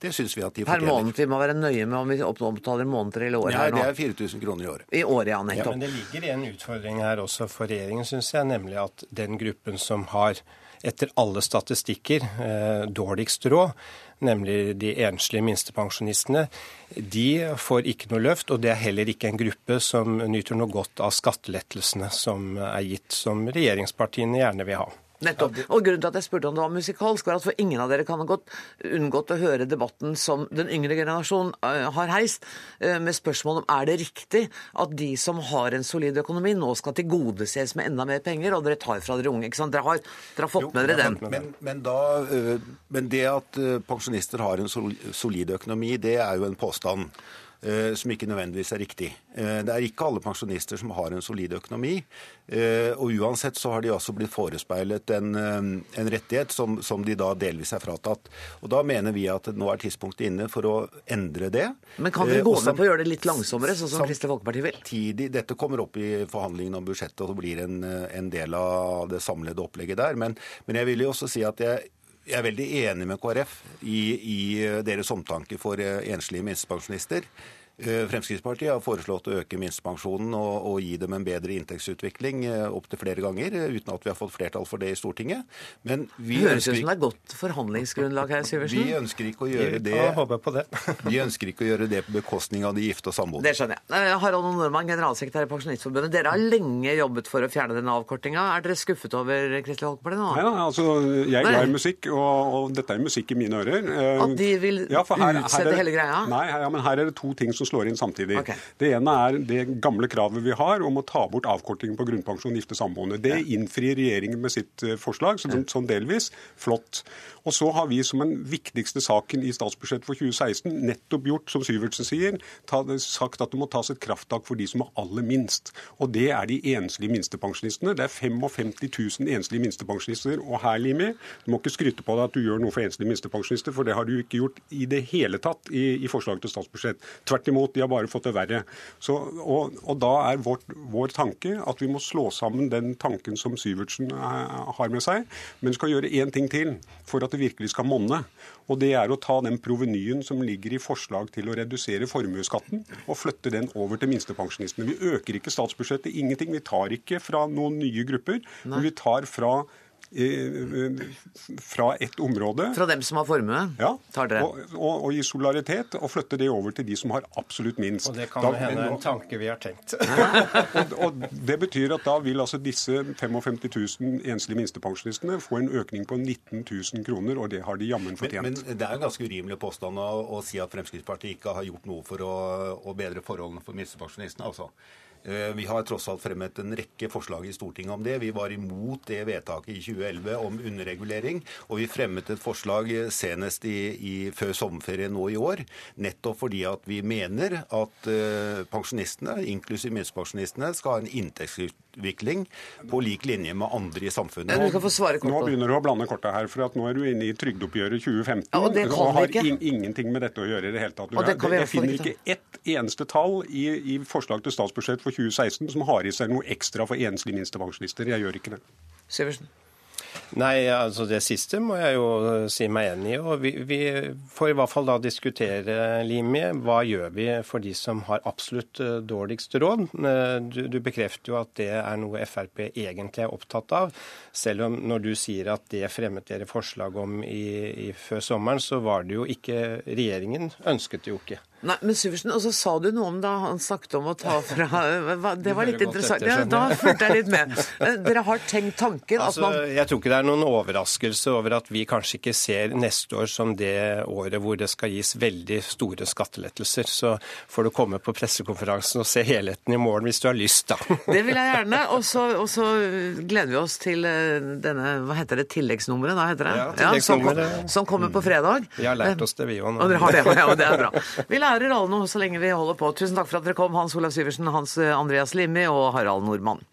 det syns vi at de Per måned, vi må være nøye med om vi opptaler måneder eller år Nei, her nå. det er 4000 kroner i året. I året, ja, Ja, men det ligger en utfordring her også for regjeringen, syns jeg, nemlig at den gruppen som har etter alle statistikker eh, dårligst råd, nemlig de enslige minstepensjonistene, de får ikke noe løft. Og det er heller ikke en gruppe som nyter noe godt av skattelettelsene som er gitt, som regjeringspartiene gjerne vil ha. Nettopp. Og grunnen til at jeg spurte om det var musikalsk, var at for ingen av dere kan ha gått, unngått å høre debatten som den yngre generasjon eh, har heist, eh, med spørsmål om er det riktig at de som har en solid økonomi, nå skal tilgodeses med enda mer penger, og dere tar fra dere unge. ikke sant? Dere har, dere har fått med dere den. Men, men, da, øh, men det at pensjonister har en solid økonomi, det er jo en påstand. Øh, Som ikke nødvendigvis er riktig. Eh, Det er ikke alle pensjonister som har en solid økonomi. eh, Og uansett så har de altså blitt forespeilet en, en rettighet som, som de da delvis er fratatt. Og Da mener vi at nå er tidspunktet inne for å endre det. Men kan Eh, dere gå med på å gjøre det litt langsommere, sånn som Kristelig Folkeparti vil? samtidig, Dette kommer opp i forhandlingene om budsjettet og blir en, en del av det samlede opplegget der. Men, men jeg vil jo også si at jeg, jeg er veldig enig med KrF i, i deres omtanke for eh, enslige minstepensjonister. Eh, Fremskrittspartiet har foreslått å øke minstepensjonen og, og gi dem en bedre inntektsutvikling eh, opptil flere ganger, eh, uten at vi har fått flertall for det i Stortinget. Men vi Det høres ut som det er godt forhandlingsgrunnlag her, vi ønsker ikke å gjøre det på det. [LAUGHS] vi ønsker ikke å gjøre det på bekostning av de gifte og samboende. Det skjønner jeg. Harald Normann, generalsekretær i Pensjonistforbundet. Dere har lenge jobbet for å fjerne denne avkortinga. Er dere skuffet over Kristelig Folkeparti nå? Nei da, altså, jeg er glad i musikk, og, og dette er musikk i mine ører. At de vil ja, her- her utsette er- hele greia? Nei, ja, men her er det to ting som slår inn samtidig. Okay. Det ene er det gamle kravet vi har om å ta bort avkortingen på grunnpensjon gifte samboende. Det innfrir regjeringen med sitt eh, forslag, sånn delvis. Flott. Og så har vi som den viktigste saken i statsbudsjettet for 2016 nettopp gjort, som Syvertsen sier, sagt at det må tas et krafttak for de som er aller minst. Og det er de enslige minstepensjonistene. Det er 55 000 enslige minstepensjonister. Og her, Limi, du må ikke skryte på deg at du gjør noe for enslige minstepensjonister, for det har du ikke gjort i det hele tatt i, i forslaget til statsbudsjett. Tvert imot, de har bare fått det verre. Så, og, og da er vårt, vår tanke at vi må slå sammen den tanken som Syvertsen eh, har med seg, men skal gjøre én ting til for at det virkelig skal monne. Og det er å ta den provenyen som ligger i forslag til å redusere formuesskatten, og flytte den over til minstepensjonistene. Vi øker ikke statsbudsjettet, ingenting. Vi tar ikke fra noen nye grupper, men vi tar fra fra ett område Fra dem som har formue? ja, Tar dere? og, og, og gi solidaritet og flytte det over til de som har absolutt minst. Og det kan Da- jo hende en tanke vi har tenkt. [LAUGHS] og, og Det betyr at da vil altså disse 55 000 enslige minstepensjonistene få en økning på 19 000 kroner, og det har de jammen Men, fortjent. men det er en ganske urimelig påstand å, å si at Fremskrittspartiet ikke har gjort noe for å, å bedre forholdene for minstepensjonistene. Altså. Eh, Vi har tross alt fremmet en rekke forslag i Stortinget om det. Vi var imot det vedtaket i 2011 om underregulering. Og vi fremmet et forslag eh, senest i, i, før sommerferien nå i år, nettopp fordi at vi mener at eh, pensjonistene, inklusiv minstepensjonistene, skal ha en inntektsutvikling på lik linje med andre i samfunnet. Men du skal få svare Nå kort på det. begynner du å blande korta her, for at nå er du inne i trygdeoppgjøret 2015. Ja, og det kan vi har ikke. in ingenting med dette å gjøre i det hele tatt. Og det kan vi jeg finner ikke ikke ett eneste tall i, i forslag til statsbudsjett for 2016 som har i seg noe ekstra for enslige minstepensjonister. Jeg gjør ikke det. Syversen. Nei, altså det siste må jeg jo si meg enig i. og Vi, vi får i hvert fall da diskutere, Limi, hva gjør vi for de som har absolutt eh, dårligst råd. Eh, Du, du bekrefter jo at det er noe Frp egentlig er opptatt av. Selv om når du sier at det fremmet dere forslag om i, i før sommeren, så var det jo ikke Regjeringen ønsket det jo ikke. Nei, men Syversen, Og så sa du noe om da han snakket om å ta fra [LAUGHS] Det var litt interessant. Ja, da fulgte jeg litt med. [LAUGHS] Eh, Dere har tenkt tanken at Altså, man jeg tror ikke det er noen overraskelse over at vi kanskje ikke ser neste år som det året hvor det skal gis veldig store skattelettelser. Så får du komme på pressekonferansen og se helheten i morgen hvis du har lyst, da. [LAUGHS] Det vil jeg gjerne. Og så, gleder vi oss til eh, denne Hva heter det? Tilleggsnummeret? Da heter det? Ja, som, kom, tilleggsnummeret. som kommer på fredag. Vi har lært oss det, vi òg. Og dere har det, ja, det er bra. Vi lærer alle noe så lenge vi holder på. Tusen takk for at dere kom, Hans Olav Syversen, Hans eh, Andreas Limi og Harald Nordmann.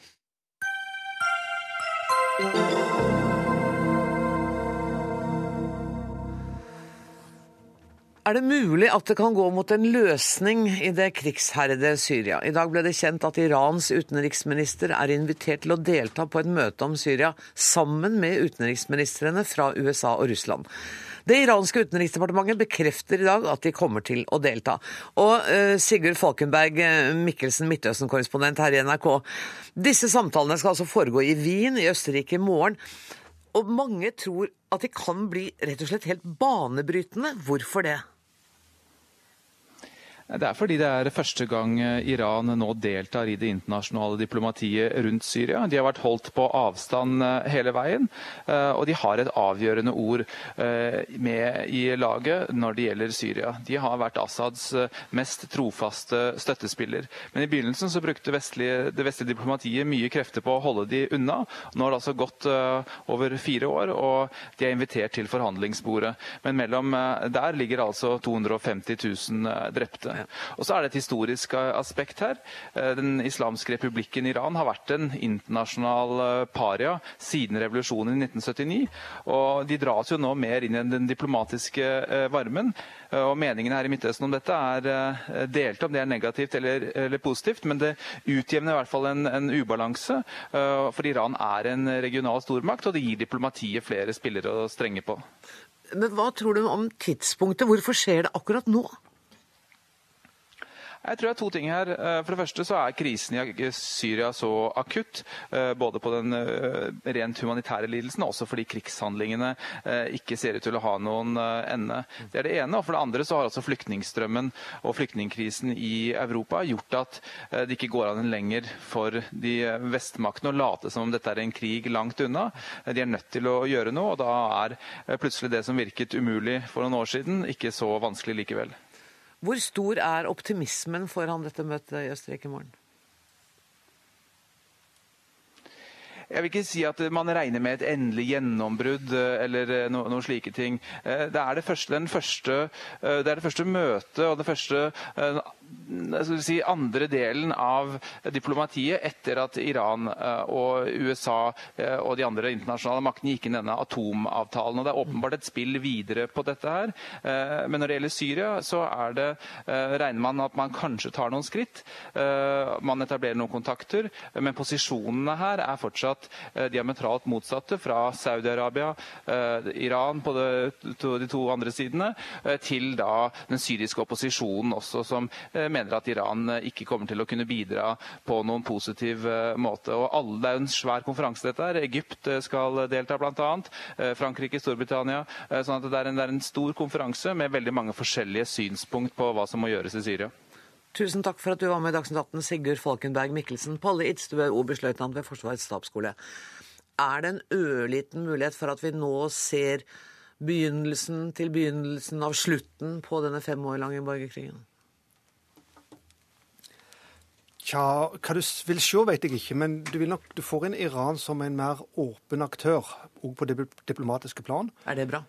Er det mulig at det kan gå mot en løsning i det krigsherrede Syria? I dag ble det kjent at Irans utenriksminister er invitert til å delta på et møte om Syria sammen med utenriksministrene fra USA og Russland. Det iranske utenriksdepartementet bekrefter i dag at de kommer til å delta. Og eh, Sigurd Falkenberg eh, Mikkelsen, Midtøsten-korrespondent her i NRK. Disse samtalene skal altså foregå i Wien i Østerrike i morgen. Og mange tror at de kan bli rett og slett helt banebrytende. Hvorfor det? Det er fordi det er første gang eh, Iran nå deltar i det internasjonale diplomatiet rundt Syria. De har vært holdt på avstand eh, hele veien, eh, og de har et avgjørende ord med i laget når det gjelder Syria. De har vært Assads mest trofaste støttespiller. Men i begynnelsen så brukte vestlige, det vestlige diplomatiet mye krefter på å holde de unna. Nå har det altså gått over fire år, og de er invitert til forhandlingsbordet. Men mellom der ligger altså 250 000 drepte. Og så er det et historisk eh, aspekt her. Eh, Den islamske republikken Iran har vært en internasjonal eh, paria siden revolusjonen i 1979. Og de dras jo nå mer inn i den diplomatiske varmen. Og meningene her i Midtøsten om dette er delte, delt om det er negativt eller, eller positivt, men det utjevner i hvert fall en, en ubalanse. For Iran er en regional stormakt, og det gir diplomatiet flere spillere å strenge på. Men hva tror du om tidspunktet? Hvorfor skjer det akkurat nå? Jeg tror det er to ting her. Eh, For det første så er krisen i Syria så akutt. eh, Både på den eh, rent humanitære lidelsen og også fordi krigshandlingene eh, ikke ser ut til å ha noen eh, ende. Det er det ene. Og for det andre så har altså flyktningstrømmen og flyktningkrisen i Europa gjort at eh, det ikke går an lenger for de eh, vestmaktene å late som om dette er en krig langt unna. Eh, De er nødt til å gjøre noe, og da er eh, plutselig det som virket umulig for noen år siden, ikke så vanskelig likevel. Hvor stor er optimismen foran dette møtet i Østerrike i morgen? Jeg vil ikke si at man regner med et endelig gjennombrudd eh, eller eh, no, noen slike ting. Eh, Det er det første, den første, det er det første møtet og det første si, andre delen av diplomatiet etter at Iran og USA og de andre internasjonale maktene gikk inn denne atomavtalen. Og Det er åpenbart et spill videre på dette her. Men når det gjelder Syria, så det, regner man at man kanskje tar noen skritt. Man etablerer noen kontakter, men posisjonene her er fortsatt eh, diametralt motsatte fra Saudi-Arabia, eh, Iran på de to andre sidene, eh, til da den syriske opposisjonen også, som mener at Iran ikke kommer til å kunne bidra på noen positiv måte. Og alle, det er jo en svær konferanse dette her. Egypt skal delta bl.a. Frankrike, Storbritannia. sånn at det er, en, det er en stor konferanse med veldig mange forskjellige synspunkt på hva som må gjøres i Syria. Tusen takk for at du var med i Dagsnytt 18, Sigurd Falkenberg Mikkelsen. Palle er oberstløytnant ved Forsvarets stabsskole. Er det en ørliten mulighet for at vi nå ser begynnelsen til begynnelsen av slutten på denne fem år lange borgerkrigen? Tja, hva du vil se, vet jeg ikke, men du, nok, du får inn Iran som en mer åpen aktør, òg på det diplomatiske plan. Er det bra?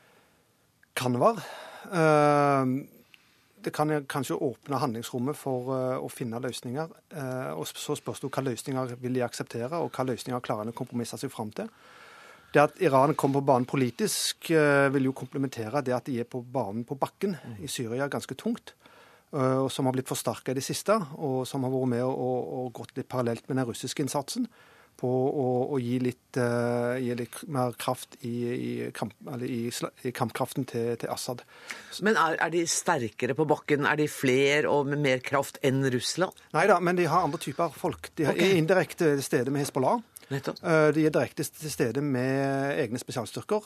Kan være. Eh, Det kan kanskje åpne handlingsrommet for eh, å finne løsninger. Eh, Og så spørs det hva løsninger vil de akseptere, og hva løsninger klarer de å kompromisse seg fram til. Det at Iran kommer på banen politisk, eh, vil jo komplementere det at de er på banen på bakken i Syria ganske tungt. og som har blitt forsterka i det siste, og som har vært med og, og gått litt parallelt med den russiske innsatsen på å, å gi, litt, uh, gi litt mer kraft i, i, kamp, eller i, i kampkraften til, til Assad. Men er, er de sterkere på bakken? Er de flere og med mer kraft enn Russland? Nei da, men de har andre typer folk. De er Ok. indirekte til stede med Hizbollah. Nettopp. De er direkte til stede med egne spesialstyrker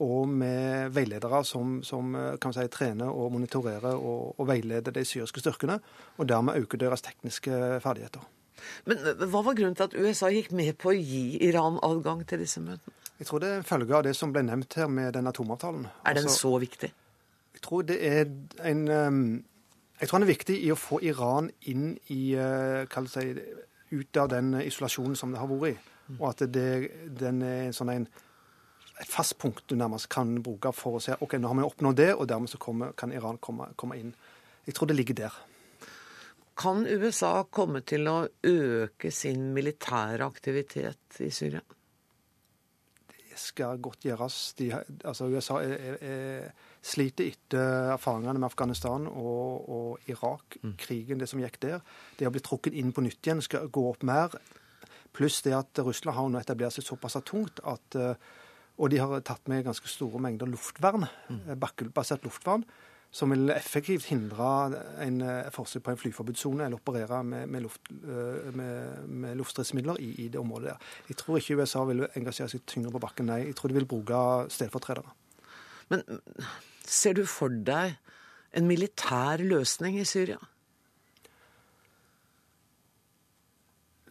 og med veiledere som, som kan si, trener og monitorerer og, og veileder de syriske styrkene, og dermed øker deres tekniske ferdigheter. Men hva var grunnen til at USA gikk med på å gi Iran adgang til disse møtene? Jeg tror det er en følge av det som ble nevnt her med den atomavtalen. Er den altså, så viktig? Jeg tror det er en Jeg tror den er viktig i å få Iran inn i kall si, ut av den isolasjonen som det har vært i. Og at det, den er sånn en, et fast punkt du nærmest kan bruke for å si ok, nå har vi oppnådd det, og dermed så kommer, kan Iran komme, komme inn. Jeg tror det ligger der. Kan USA komme til å øke sin militære aktivitet i Syria? Det skal godt gjøres. De, altså USA er, er, er, sliter etter erfaringene med Afghanistan og, og Irak, mm. krigen, det som gikk der. Det har blitt trukket inn på nytt igjen, skal gå opp mer. Pluss det at Russland har nå etablert seg såpass tungt at Og de har tatt med ganske store mengder luftvern, mm. bakkebasert luftvern som vil effektivt hindre en forsøk på en flyforbudssone eller operere med, med, luft, med, med luftstridsmidler i, i, det området. der. Jeg tror ikke USA vil engasjere seg tyngre på bakken, nei. Jeg tror de vil bruke stedfortredere. Men ser du for deg en militær løsning i Syria?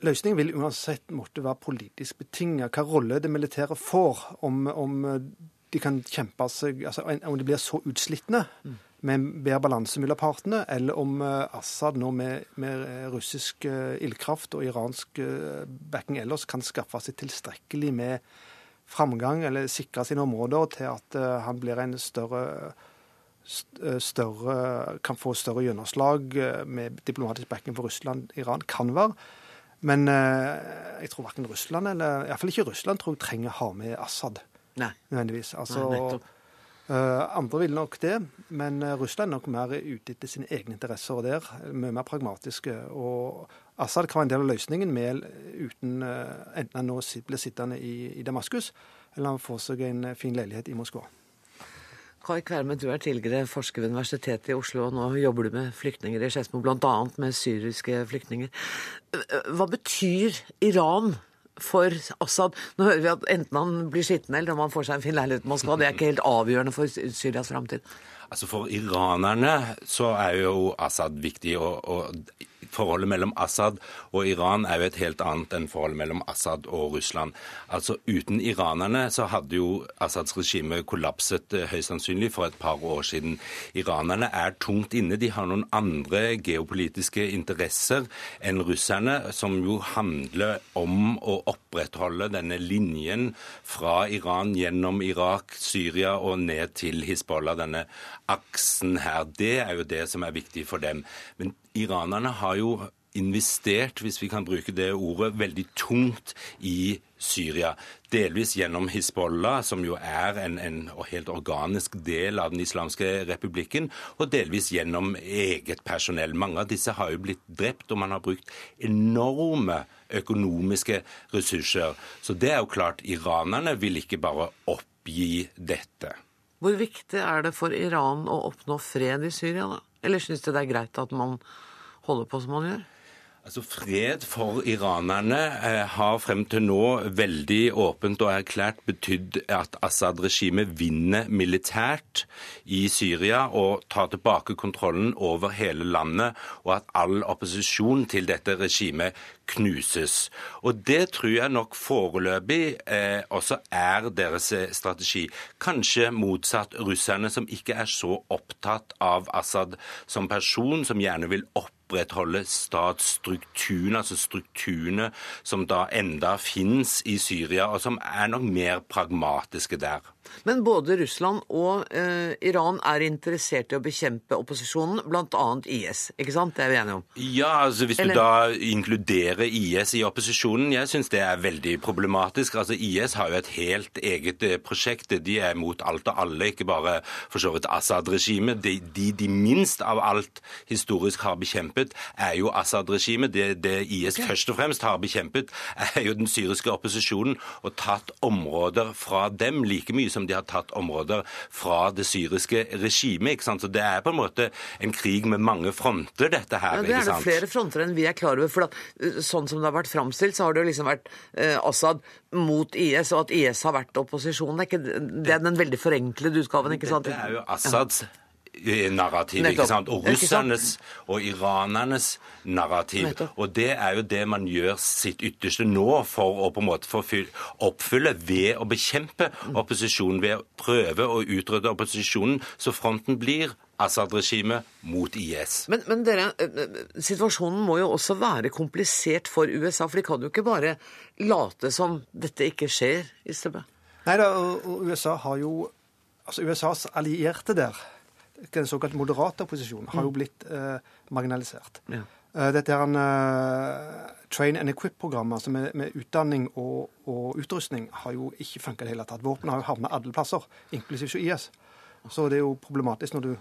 Løsningen vil uansett måtte være politisk betinget. Hva rolle det militære får, om, om de kan kjempe seg altså Om de blir så utslitne med bedre balanse mellom partene, eller om Assad nå med, med russisk ildkraft og iransk backing ellers kan skaffe seg tilstrekkelig med framgang eller sikre sine områder til at han blir en større større, kan få større gjennomslag med diplomatisk backing for Russland, Iran, kan være. Men jeg tror verken Russland eller iallfall ikke Russland tror jeg trenger å ha med Assad. Nei. Nødvendigvis. Altså, Nei, uh, andre vil nok det, men Russland er nok mer ute etter sine egne interesser og der. Mye mer pragmatiske. Og Assad kan være en del av løsningen med, uten, uh, enten han nå blir sittende i, i Damaskus, eller han får seg en fin leilighet i Moskva. Kai Kverme, du er tidligere forsker ved Universitetet i Oslo, og nå jobber du med flyktninger i Skedsmo, bl.a. med syriske flyktninger. Hva betyr Iran for Assad? Nå hører vi at enten han blir skitten eller om han får seg en fin leilighet i Moskva. Det er ikke helt avgjørende for Syrias framtid. Altså For iranerne så er jo Assad viktig. og, og Forholdet mellom Assad og Iran er jo et helt annet enn forholdet mellom Assad og Russland. Altså Uten iranerne så hadde jo Assads regime kollapset høyst sannsynlig for et par år siden. Iranerne er tungt inne. De har noen andre geopolitiske interesser enn russerne, som jo handler om å opprettholde denne linjen fra Iran gjennom Irak, Syria og ned til Hizbollah. denne aksen her. Det er jo det som er viktig for dem. Men iranerne har jo investert, hvis vi kan bruke det ordet, veldig tungt i Syria. Delvis gjennom Hizbollah, som jo er en, en helt organisk del av den islamske republikken, og delvis gjennom eget personell. Mange av disse har jo blitt drept, og man har brukt enorme økonomiske ressurser. Så det er jo klart, iranerne vil ikke bare oppgi dette. Hvor viktig er det for Iran å oppnå fred i Syria, da? Eller syns de det er greit at man holder på som han gjør? Altså Fred for iranerne eh, har frem til nå veldig åpent og erklært betydd at Assad-regimet vinner militært i Syria og tar tilbake kontrollen over hele landet, og at all opposisjon til dette regimet knuses. Og Det tror jeg nok foreløpig eh, også er deres strategi. Kanskje motsatt russerne, som ikke er så opptatt av Assad som person, som gjerne vil opp opprettholde statsstrukturen, altså strukturene som da enda finnes i Syria, og som er nok mer pragmatiske der. Men både Russland og eh, Iran er interessert i å bekjempe opposisjonen, bl.a. IS. ikke sant? Det er vi enige om? Ja, altså hvis Eller... du da inkluderer IS i opposisjonen, jeg syns det er veldig problematisk. Altså IS har jo et helt eget eh, prosjekt. De er mot alt og alle, ikke bare for så vidt Assad-regimet. De, de, de minst av alt historisk har bekjempet, er jo Assad-regimet. Det, det, IS okay. først og fremst har bekjempet, er jo den syriske opposisjonen og tatt områder fra dem like mye som de har tatt områder fra det syriske regimet. ikke sant? Så det er på en måte en krig med mange fronter, dette her. Ja, det er det flere fronter enn vi er klar over. for at, eh, Sånn som det har vært framstilt, så har det jo liksom vært eh, Assad mot IS, og at IS har vært opposisjon. Det er, ikke, det er den veldig forenklede utgaven, ikke sant? Det er jo Assads narrativ, Nettopp. ikke sant? Og russernes og iranernes narrativ. Nettopp. Og det er jo det man gjør sitt ytterste nå for å på en måte oppfylle ved å bekjempe opposisjonen, ved å prøve å utrydde opposisjonen, så fronten blir Assad-regimet mot IS. Men, men dere, eh, situasjonen må jo også være komplisert for USA, for de kan jo ikke bare late som dette ikke skjer, Istebø. Nei da, USA har jo Altså USAs allierte der, den såkalt moderate opposisjonen, har jo blitt eh, marginalisert. Ja. Eh, dette er en uh, train and equip-program altså med, med utdanning og, og utrustning har jo ikke funka i det hele tatt. Våpen har jo havna alle plasser, inklusiv IS. Så det er jo problematisk når du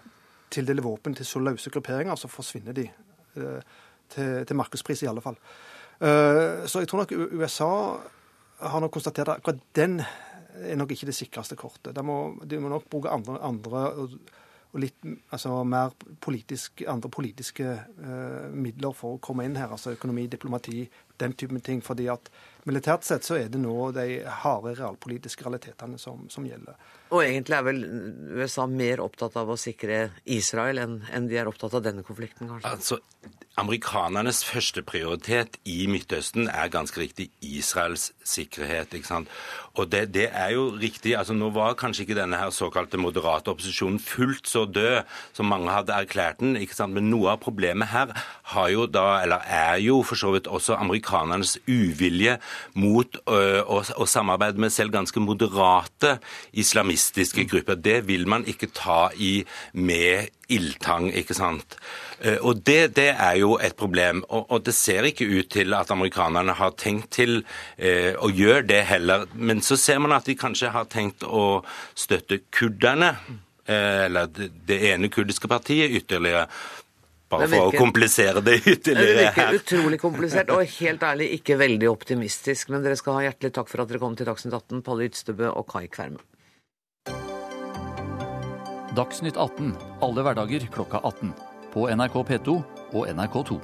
tildeler våpen til så løse grupperinger, så forsvinner de uh, til, til markedspris i alle fall. Uh, så jeg tror nok USA har nok konstatert at akkurat den er nok ikke det sikreste kortet. De må, de må nok bruke andre, andre og, litt altså, mer politisk, andre politiske eh, midler for å komme inn her. Altså økonomi, diplomati, den typen ting. fordi at militært sett så er det nå de harde realpolitiske realitetene som, som gjelder. Og egentlig er vel USA mer opptatt av å sikre Israel enn enn de er opptatt av denne konflikten, kanskje? Altså, Amerikanernes førsteprioritet i Midtøsten er ganske riktig Israels sikkerhet. ikke sant? Og det, det er jo riktig. altså Nå var kanskje ikke denne her såkalte moderate opposisjonen fullt så død som mange hadde erklært den. ikke sant? Men noe av problemet her har jo da, eller er jo for så vidt også amerikanernes uvilje mot ø, å, å samarbeide med selv ganske moderate islamistiske grupper. Det vil man ikke ta i med ildtang, ikke sant. Eh, Og det, det er jo et problem. Og, og det ser ikke ut til at amerikanerne har tenkt til eh, å gjøre det heller. Men så ser man at de kanskje har tenkt å støtte kurderne, eh, eller det, det ene kurdiske partiet, ytterligere. Bare virker, for å komplisere det Det ytterligere virker her. utrolig komplisert og helt ærlig ikke veldig optimistisk. Men dere skal ha hjertelig takk for at dere kom til Dagsnytt 18, Palle Ytstebø og Kai Kverme. Dagsnytt 18 alle hverdager klokka 18. På NRK P2 og NRK2.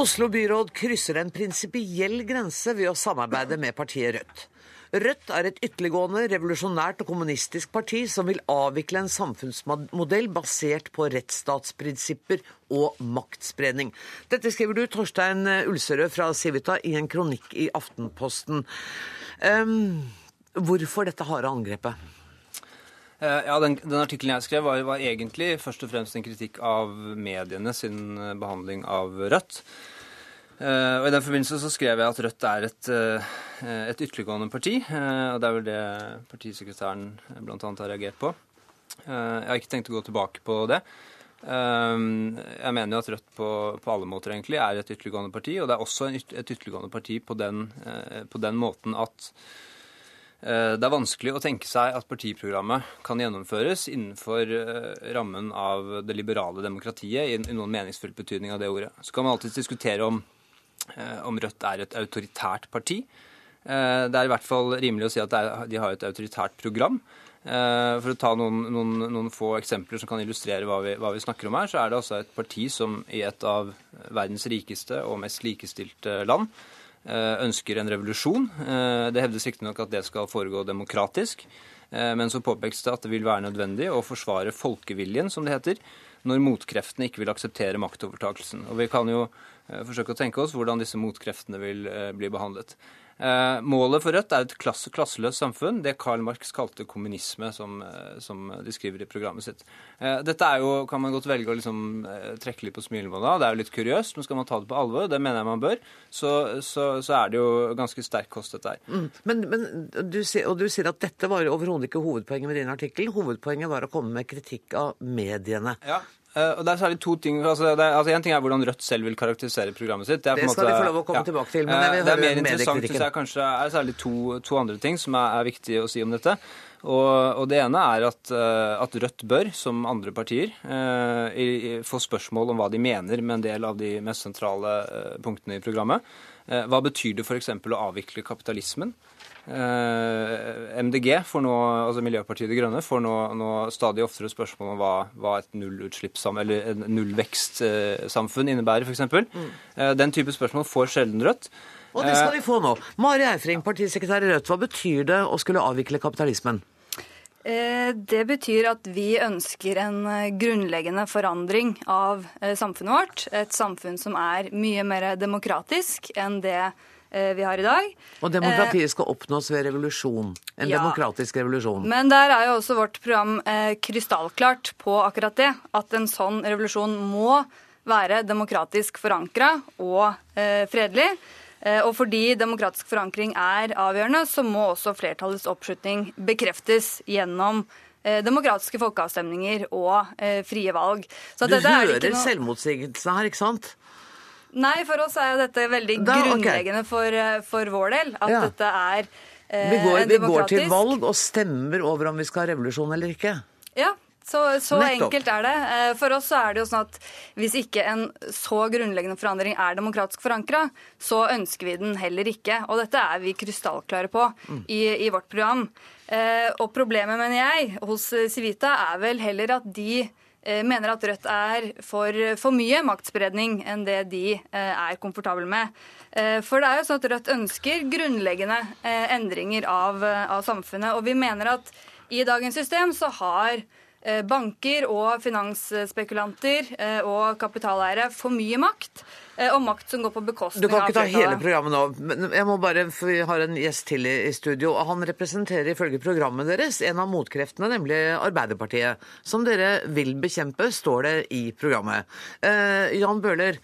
Oslo byråd krysser en prinsipiell grense ved å samarbeide med partiet Rødt. Rødt er et ytterliggående, revolusjonært og kommunistisk parti som vil avvikle en samfunnsmodell basert på rettsstatsprinsipper og maktspredning. Dette skriver du, Torstein Ulserød fra Civita, i en kronikk i Aftenposten. Um, hvorfor dette harde angrepet? Eh, Ja, Den, den artikkelen jeg skrev, var, var egentlig først og fremst en kritikk av mediene sin eh, behandling av Rødt. Eh, og I den forbindelse så skrev jeg at Rødt er et, eh, et ytterliggående parti. eh, og det er vel det partisekretæren bl.a. har reagert på. Jeg har ikke tenkt å gå tilbake på det. Jeg mener jo at Rødt på, på alle måter egentlig er et ytterliggående parti. Og det er også et ytterliggående parti på den, på den måten at Det er vanskelig å tenke seg at partiprogrammet kan gjennomføres innenfor rammen av det liberale demokratiet, i noen meningsfull betydning av det ordet. Så kan man alltids diskutere om, om Rødt er et autoritært parti. Eh, Det er i hvert fall rimelig å si at de har et autoritært program. Eh, For å ta noen, noen, noen få eksempler som kan illustrere hva vi, hva vi snakker om her, så er det altså et parti som i et av verdens rikeste og mest likestilte land eh, ønsker en revolusjon. Eh, Det hevdes riktignok at det skal foregå demokratisk, eh, men så påpekes det at det vil være nødvendig å forsvare folkeviljen, som det heter, når motkreftene ikke vil akseptere maktovertakelsen. Og vi kan jo eh, forsøke å tenke oss hvordan disse motkreftene vil eh, bli behandlet. Eh, Målet for Rødt er et klasse, klasseløst samfunn, det Karl Marx kalte kommunisme, som, eh, som de skriver i programmet sitt. Eh, Dette er jo, kan man godt velge å liksom, trekke litt på smilebåndet av. Det er jo litt kuriøst, men skal man ta det på alvor, det mener jeg man bør, så, så, så er det jo ganske sterk kost dette her. Mm. Men, men du, og du sier at dette var overhodet ikke hovedpoenget med din artikkel. Hovedpoenget var å komme med kritikk av mediene. Ja. Eh, og det er særlig to ting, altså, det er, altså En ting er hvordan Rødt selv vil karakterisere programmet sitt. på Det skal måte- de få lov å komme tilbake til, men jeg vil Eh, det er mer interessant, synes jeg kanskje er særlig to, to andre ting som er, er viktig å si om dette. Og, og Det ene er at, eh, at, Rødt bør, som andre partier, eh, få spørsmål om hva de mener med en del av de mest sentrale punktene i programmet. Eh, hva betyr det f.eks. å avvikle kapitalismen? Eh, for nå, altså Miljøpartiet De Grønne, får nå, nå, stadig oftere spørsmål om hva, hva et nullvekstsamfunn innebærer, f.eks. Mm. Eh, den type spørsmål får sjelden Rødt. Og det skal vi få nå. Mari Eifring, partisekretær i Rødt. Hva betyr det å skulle avvikle kapitalismen? Eh, det betyr at vi ønsker en eh, grunnleggende forandring av eh, samfunnet vårt. Et samfunn som er mye mer demokratisk enn det vi har i dag. Og demokratiet skal oppnås ved revolusjon. En ja, demokratisk revolusjon. Men der er jo også vårt program krystallklart på akkurat det. At en sånn revolusjon må være demokratisk forankra og fredelig. Eh, og fordi demokratisk forankring er avgjørende, så må også flertallets oppslutning bekreftes gjennom eh, demokratiske folkeavstemninger og eh, frie valg. du hører noe... selvmotsigelsene her, ikke sant? Nei, for oss er dette veldig da, grunnleggende okay. for, for, vår del. At ja. dette er eh, vi, går, vi går til valg og stemmer over om vi skal ha revolusjon eller ikke. Ja, så, så enkelt er det. Eh, for oss så er det jo sånn at hvis ikke en så grunnleggende forandring er demokratisk forankra, så ønsker vi den heller ikke. Og dette er vi krystallklare på i, i, vårt program. Eh, og problemet, mener jeg, hos Civita er vel heller at de eh, mener at Rødt er for, for mye maktspredning enn det de er komfortable med. For det er jo sånn at Rødt ønsker grunnleggende endringer av, av samfunnet. Og vi mener at i dagens system så har Eh, banker og finansspekulanter eh, og kapitaleiere for mye makt, eh, og makt som går på bekostning av Du kan ikke ta hele programmet nå, men jeg må bare, for vi har en gjest til i studio. og Han representerer ifølge programmet deres en av motkreftene, nemlig Arbeiderpartiet. Som dere vil bekjempe, står det i programmet. Eh, Jan Bøhler,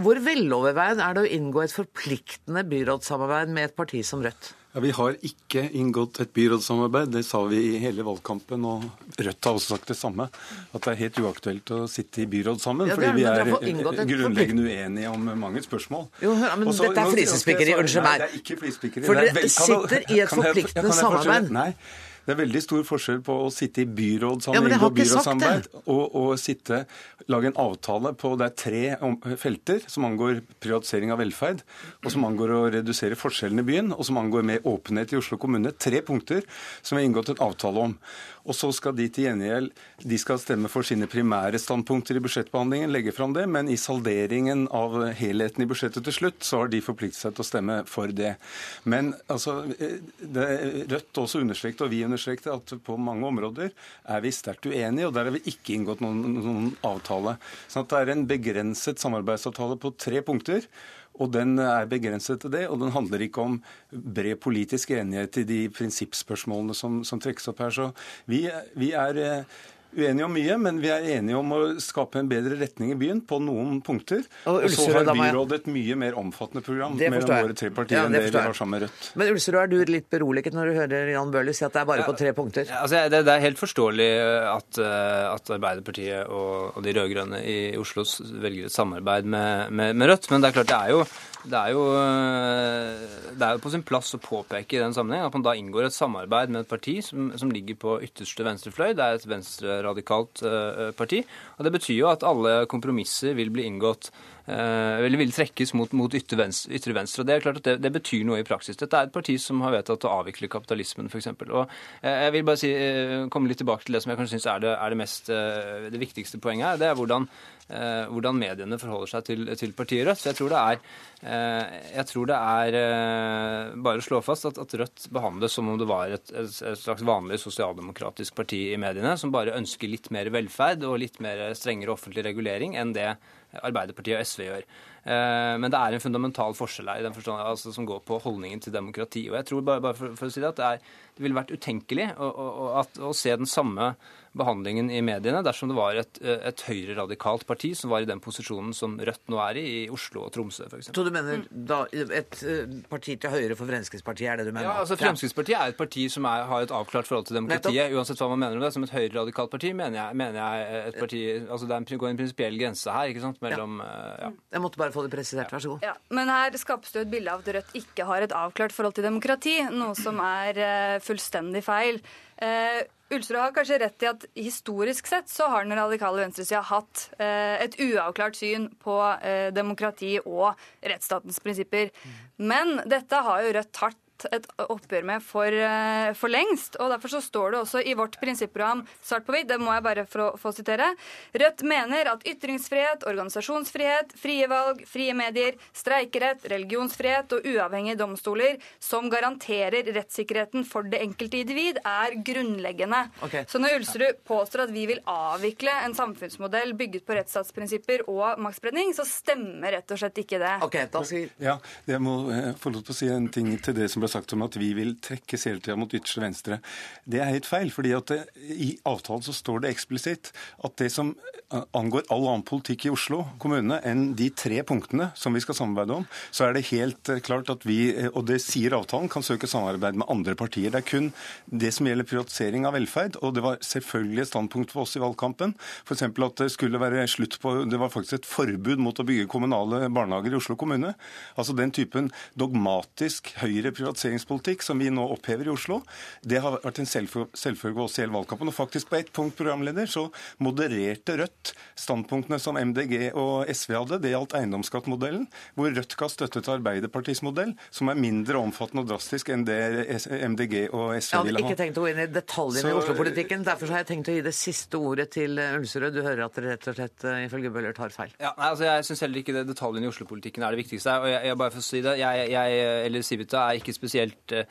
hvor veloverveid er det å inngå et forpliktende byrådssamarbeid med et parti som Rødt? Ja, Vi har ikke inngått et byrådssamarbeid. Det sa vi i hele valgkampen. Og Rødt har også sagt det samme. At det er helt uaktuelt å sitte i byråd sammen. Ja, fordi vi er grunnleggende uenige om mange spørsmål. Jo, men Også, dette er flisespikkeri. Unnskyld meg. Nei, det er ikke flisespikkeri. For dere sitter i et forpliktende samarbeid. Nei. Det er veldig stor forskjell på å sitte i byråd sammen, ja, byrådssamarbeid, og, og sitte, lage en avtale på det er tre felter som angår privatisering av velferd, og som angår å redusere forskjellene i byen, og som angår mer åpenhet i Oslo kommune. Tre punkter som vi har inngått en avtale om. Og så skal de til gjengjeld de skal stemme for sine primære standpunkter i budsjettbehandlingen, legge fram det, men i salderingen av helheten i budsjettet til slutt, så har de forpliktet seg til å stemme for det. Men altså, det, Rødt også understreket, og vi understreket, at på mange områder er vi sterkt uenige, og der har vi ikke inngått noen, noen avtale. Sånn at det er en begrenset samarbeidsavtale på tre punkter. Og den er begrenset til det, og den handler ikke om bred politisk enighet i de prinsippspørsmålene som, som trekkes opp her. Så vi, vi er eh, uenige om mye, men vi er enige om å skape en bedre retning i byen på noen punkter. Og, så har byrådet et mye mer omfattende program mellom våre tre partier ja, enn det vi har sammen med Rødt. Men Ulserud, er du litt beroliget når du hører Jan Bøhler si at det er bare på tre punkter? Ja, altså, det, det, er helt forståelig at, eh, at Arbeiderpartiet og, og de rød-grønne i Oslo velger et samarbeid med, med, med Rødt, men det er klart det er jo det er, jo, eh, det er jo på sin plass å påpeke i den sammenheng at man da inngår et samarbeid med et parti som, som ligger på ytterste venstrefløy. Det er et venstreradikalt uh, parti. og Det betyr jo at alle kompromisser vil bli inngått eller vil trekkes mot, mot ytre, venstre, ytre, venstre. og Det er klart at det, det, betyr noe i praksis. Dette er et parti som har vedtatt å avvikle kapitalismen, f.eks. Jeg vil bare si, eh, komme litt tilbake til det som jeg kanskje syns er, det, er det, mest, eh, det viktigste poenget her. Det er hvordan, hvordan mediene forholder seg til, til partiet Rødt. Så jeg tror det er, jeg tror det er bare å slå fast at, at, Rødt behandles som om det var et, et, slags vanlig sosialdemokratisk parti i mediene, som bare ønsker litt mer velferd og litt mer strengere offentlig regulering enn det Arbeiderpartiet og SV gjør. Eh, men det er en fundamental forskjell her i den forstand, altså, som går på holdningen til demokrati. Og jeg tror bare, bare for, for, å si det, at det, er, det ville vært utenkelig å, å, å, å se den samme behandlingen i mediene dersom det var et, et høyreradikalt parti som var i den posisjonen som Rødt nå er i, i Oslo og Tromsø f.eks. Så du mener da et eh, parti til høyre for Fremskrittspartiet, er det du mener? Ja, altså Fremskrittspartiet er et parti som er, har et avklart forhold til demokratiet, Nettopp. uansett hva man mener om det. Som et høyreradikalt parti mener jeg, mener jeg et parti altså Det går en prinsipiell grense her ikke sant, mellom ja. Eh, ja. Jeg måtte bare få det presisert. Vær så god. Ja, men her skapes det jo et bilde av at Rødt ikke har et avklart forhold til demokrati, noe som er fullstendig feil. Ulsrud har kanskje rett i at historisk sett så har den radikale venstresida hatt uh, et uavklart syn på demokrati og rettsstatens prinsipper. Men dette har jo Rødt hardt et oppgjør med for, eh, for, lengst. og Derfor så står det også i vårt prinsipprogram svart på hvitt, det må jeg bare få, få sitere. Rødt mener at ytringsfrihet, organisasjonsfrihet, frie valg, frie medier, streikerett, religionsfrihet og uavhengige domstoler som garanterer rettssikkerheten for det enkelte individ, er grunnleggende. Okay. Så når Ulsrud påstår at vi vil avvikle en samfunnsmodell bygget på rettsstatsprinsipper og maktspredning, så stemmer rett og slett ikke det. Okay, da skal... Ja, Jeg må eh, få lov til å si en ting til det som ble sagt om at vi vil trekkes hele tida mot ytterste venstre. Det er helt feil. fordi at det, I avtalen så står det eksplisitt at det som angår all annen politikk i Oslo kommune enn de tre punktene som vi skal samarbeide om, så er det helt eh, klart at vi, eh, og det sier avtalen, kan søke samarbeid med andre partier. Det er kun det som gjelder privatisering av velferd, og det var selvfølgelig et standpunkt for oss i valgkampen. F.eks. at det skulle være slutt på Det var faktisk et forbud mot å bygge kommunale barnehager i Oslo kommune. Altså den typen dogmatisk høyre privatiseringspolitikk som vi nå opphever i Oslo, det har vært en selvfølge også i hele valgkampen. Og faktisk på ett punkt, programleder, så modererte Rødt standpunktene som MDG og SV hadde. Det gjaldt eiendomsskattmodellen, hvor Rødt ga støtte til Arbeiderpartiets modell, som er mindre omfattende og drastisk enn det MDG og SV ville ha. Jeg hadde ikke tenkt å gå inn i detaljene så... i Oslo-politikken. Derfor har jeg tenkt å gi det siste ordet til Ulserød. Du hører at dere rett og slett ifølge Bøhler tar feil. Ja, nei, altså Jeg syns heller ikke det detaljene i Oslo-politikken er det viktigste. og jeg, jeg bare får si det, jeg, jeg eller Sivita er ikke spesielt uh,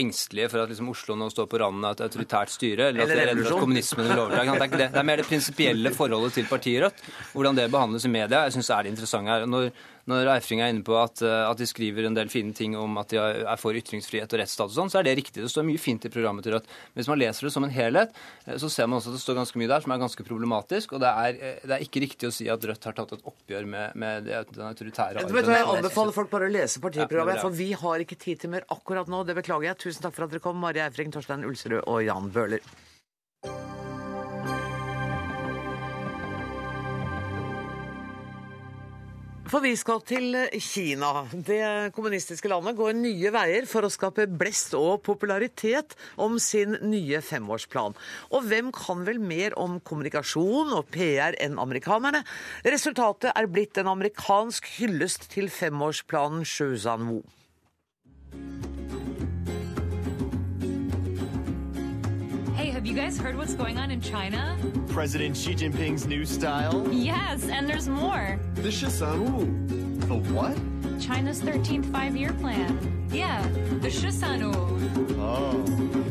engstelige for at liksom, Oslo nå står på randen av et autoritært styre, eller, at eller at, at kommunismen vil overta. Er det. Det er mer det prinsipielle forholdet til partiet Rødt. Hvordan det behandles i media, jeg syns er det interessante her. Når, når Eifring er inne på at, eh, at, de skriver en del fine ting om at de er for ytringsfrihet og rettsstat og sånn, så er det riktig. Det står mye fint i programmet til Rødt. Hvis man leser det som en helhet, eh, så ser man også at det står ganske mye der som er ganske problematisk. Og det er, eh, det er ikke riktig å si at Rødt har tatt et oppgjør med, med den autoritære arven. Jeg anbefaler folk bare å lese partiprogrammet, for vi har ikke tid til mer akkurat nå. Det beklager jeg. Tusen takk for at dere kom, Mari Eifring, Torstein Ulserud og Jan Bøhler. For vi skal til Kina. Det kommunistiske landet går nye veier for å skape blest og popularitet om sin nye femårsplan. Og hvem kan vel mer om kommunikasjon og PR enn amerikanerne? Resultatet er blitt en amerikansk hyllest til femårsplanen Shuzan Wu. Have you guys heard what's going on in China? President Xi Jinping's new style? Yes, and there's more. The Shisanu. The what? China's 13th five-year plan. Yeah, the Shisanu. Oh.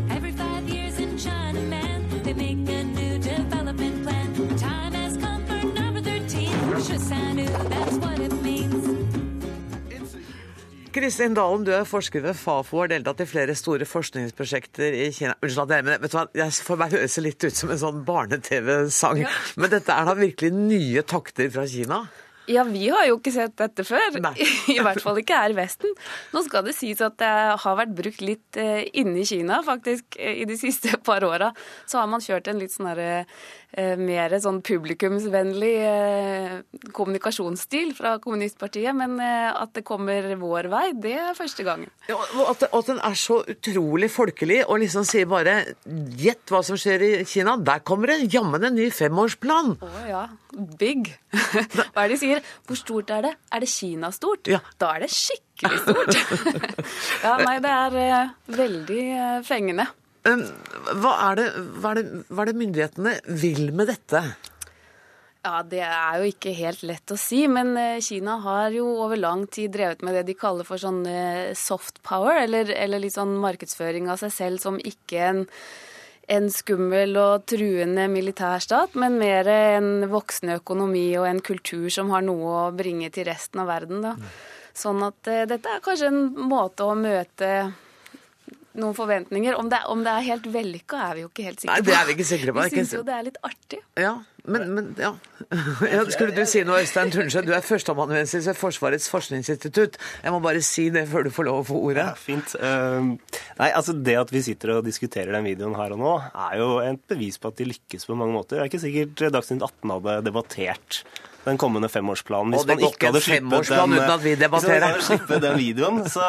Every five years in China, man, they make a new development plan. Time has come for number 13. Shisanu, that's what it means. Kristin Dalen, du er forsker ved Fafo og har deltatt i flere store forskningsprosjekter i Kina. Unnskyld at jeg, men vet du hva, jeg får meg høres litt ut som en sånn barne-TV-sang. Ja. [LAUGHS] Men dette er da virkelig nye takter fra Kina? Ja, vi har jo ikke sett dette før. [LAUGHS] I hvert fall ikke her i Vesten. Nå skal det sies at det har vært brukt litt eh, inne i Kina, faktisk. I de siste par åra så har man kjørt en litt sånn derre Eh, mer sånn publikumsvennlig eh, kommunikasjonsstil fra kommunistpartiet. Men eh, at det kommer vår vei, det er første gangen. Ja, at, at, den er så utrolig folkelig og liksom sier bare Gjett hva som skjer i Kina. Der kommer det jammen en ny femårsplan. Å oh, ja. Big. [LAUGHS] hva er det de sier? Hvor stort er det? Er det Kina-stort? Ja. Da er det skikkelig stort. [LAUGHS] ja, nei, det er veldig fengende. Hva er, det, hva, er det, hva er det myndighetene vil med dette? Ja, Det er jo ikke helt lett å si, men eh, Kina har jo over lang tid drevet med det de kaller for sånn eh, soft power, eller, eller litt sånn markedsføring av seg selv som ikke en, en skummel og truende militærstat, men mer en voksende økonomi og en kultur som har noe å bringe til resten av verden. Da. Sånn at uh, dette er kanskje en måte å møte noen forventninger. Om det, om det er helt vellykka, er vi jo ikke helt sikre på. Nei, det er Vi ikke sikre på. Vi syns jo det er litt artig. Ja, men, men ja. ja. Skulle du si noe, Øystein Tundsjø? Du er førsteamanuensis ved Forsvarets forskningsinstitutt. Jeg må bare si det før du får lov å få ordet. Ja, fint. Uh, nei, altså Det at vi sitter og diskuterer den videoen her og nå, er jo et bevis på at de lykkes på mange måter. Det er ikke sikkert Dagsnytt 18 hadde debattert den kommende femårsplanen. Hvis man ikke hadde sluppet den, uten at vi hvis man hadde sluppet den videoen, så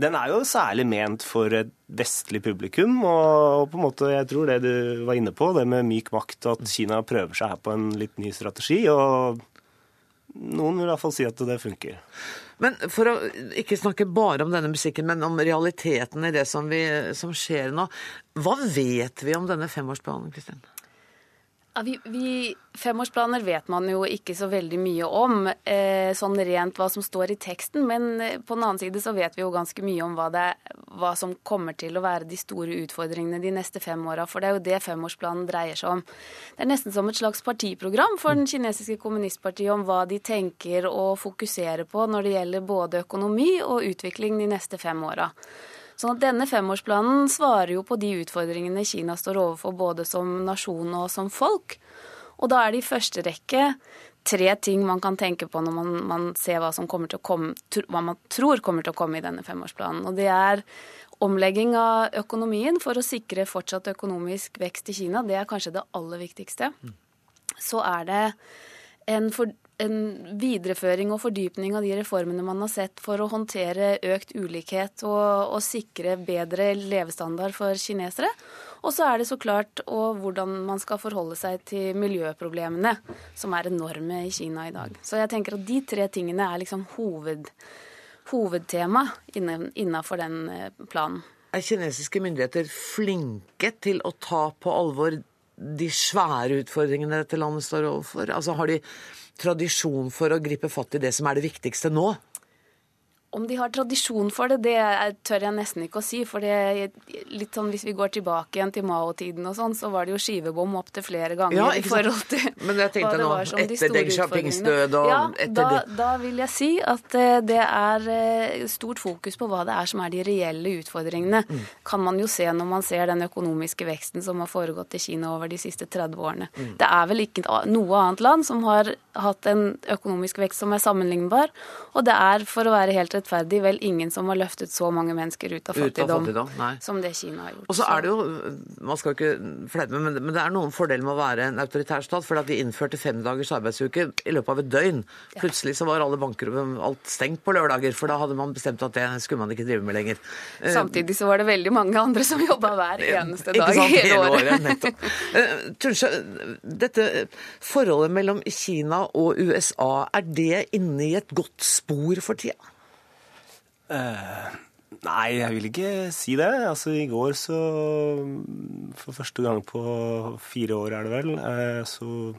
den er jo særlig ment for et vestlig publikum. Og på en måte, jeg tror det du var inne på, det med myk makt, at Kina prøver seg her på en litt ny strategi. Og noen vil i hvert fall si at det funker. Men for å ikke snakke bare om denne musikken, men om realiteten i det som, vi, som skjer nå. Hva vet vi om denne femårsplanen, Kristin? Ja, vi, vi, femårsplaner vet man jo ikke så veldig mye om, eh, sånn rent hva som står i teksten. Men eh, på den annen side så vet vi jo ganske mye om hva, det, hva som kommer til å være de store utfordringene de neste fem åra. For det er jo det femårsplanen dreier seg om. Det er nesten som et slags partiprogram for den kinesiske kommunistpartiet om hva de tenker å fokusere på når det gjelder både økonomi og utvikling de neste fem åra. Sånn at denne femårsplanen svarer jo på de utfordringene Kina står overfor både som nasjon og som folk. Og da er det i første rekke tre ting man kan tenke på når man, man ser hva, som kommer til å komme, hva man tror kommer til å komme i denne femårsplanen. Og det er omlegging av økonomien for å sikre fortsatt økonomisk vekst i Kina. Det er kanskje det aller viktigste. Så er det en, for, en videreføring og fordypning av de reformene man har sett for å håndtere økt ulikhet og, og sikre bedre levestandard for kinesere. Og så er det så klart hvordan man skal forholde seg til miljøproblemene, som er enorme i Kina i dag. Så jeg tenker at de tre tingene er liksom hoved, hovedtema innafor den eh, planen. Er kinesiske myndigheter flinke til å ta på alvor de svære utfordringene dette landet står overfor? Altså Har de tradisjon for å gripe fatt i det som er det viktigste nå? Om de har tradisjon for det, det tør jeg nesten ikke å si. For det er litt sånn, hvis vi går tilbake igjen til Mao-tiden og sånn, så var det jo skivebom opptil flere ganger Ja, i forhold til Men jeg tenkte nå, de etter store Deng død og ja, etter da, da vil jeg si at eh, det er eh, stort fokus på hva det er som er de reelle utfordringene. Mm. Kan man jo se når man ser den økonomiske veksten som har foregått i Kina over de siste 30 årene. Mm. Det er vel ikke noe annet land som har hatt en økonomisk vekst som er sammenlignbar. Og det er, for å være helt rettferdig, vel ingen som har løftet så mange mennesker ut av Ut av fattigdom, fattigdom, som det Kina har gjort. Og så er det jo, man skal ikke fleime, men, men det er noen fordeler med å være en autoritær stat, for at de innførte fem dagers arbeidsuke i løpet av et døgn. Plutselig så var alle banker og alt stengt på lørdager, for da hadde man bestemt at det skulle man ikke drive med lenger. Eh, Samtidig så var det veldig mange andre som jobba hver eneste dag sant? hele året. nettopp. [LAUGHS] Eh, Tunsjø, dette forholdet mellom Kina og USA, er det inne i et godt spor for tida? Eh, nei, jeg vil ikke si det. Altså, I går så For første gang på fire år, er det vel, eh, så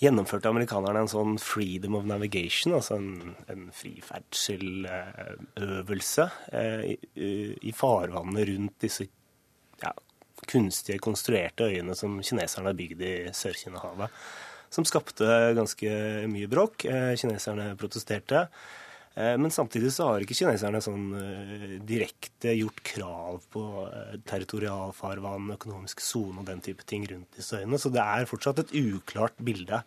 gjennomførte amerikanerne en sånn freedom of navigation, altså en, en friferdselsøvelse eh, i, i farvannet rundt disse ja, kunstige, konstruerte øyene som kineserne har bygd i Sør-Kina-havet. Som skapte ganske mye bråk. Kineserne protesterte. Eh, Men samtidig så har ikke kineserne sånn eh, direkte gjort krav på eh, territorialfarvann, økonomisk sone og den type ting rundt disse øyene. Så det er fortsatt et uklart bilde.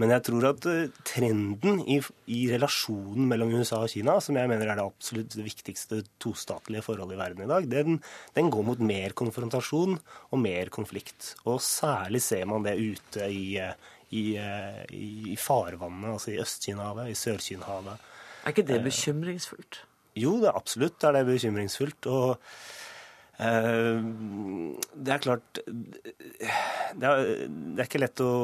Men jeg tror at trenden i, i relasjonen mellom USA og Kina, som jeg mener er det absolutt viktigste tostatlige forholdet i verden i dag, den, den går mot mer konfrontasjon og mer konflikt. Og særlig ser man det ute i, i, i farvannet, altså i Øst-Kina-havet, i Sør-Kina-havet. Er ikke det bekymringsfullt? Jo, det er absolutt er det bekymringsfullt. Og uh, det er klart det er, det er ikke lett å,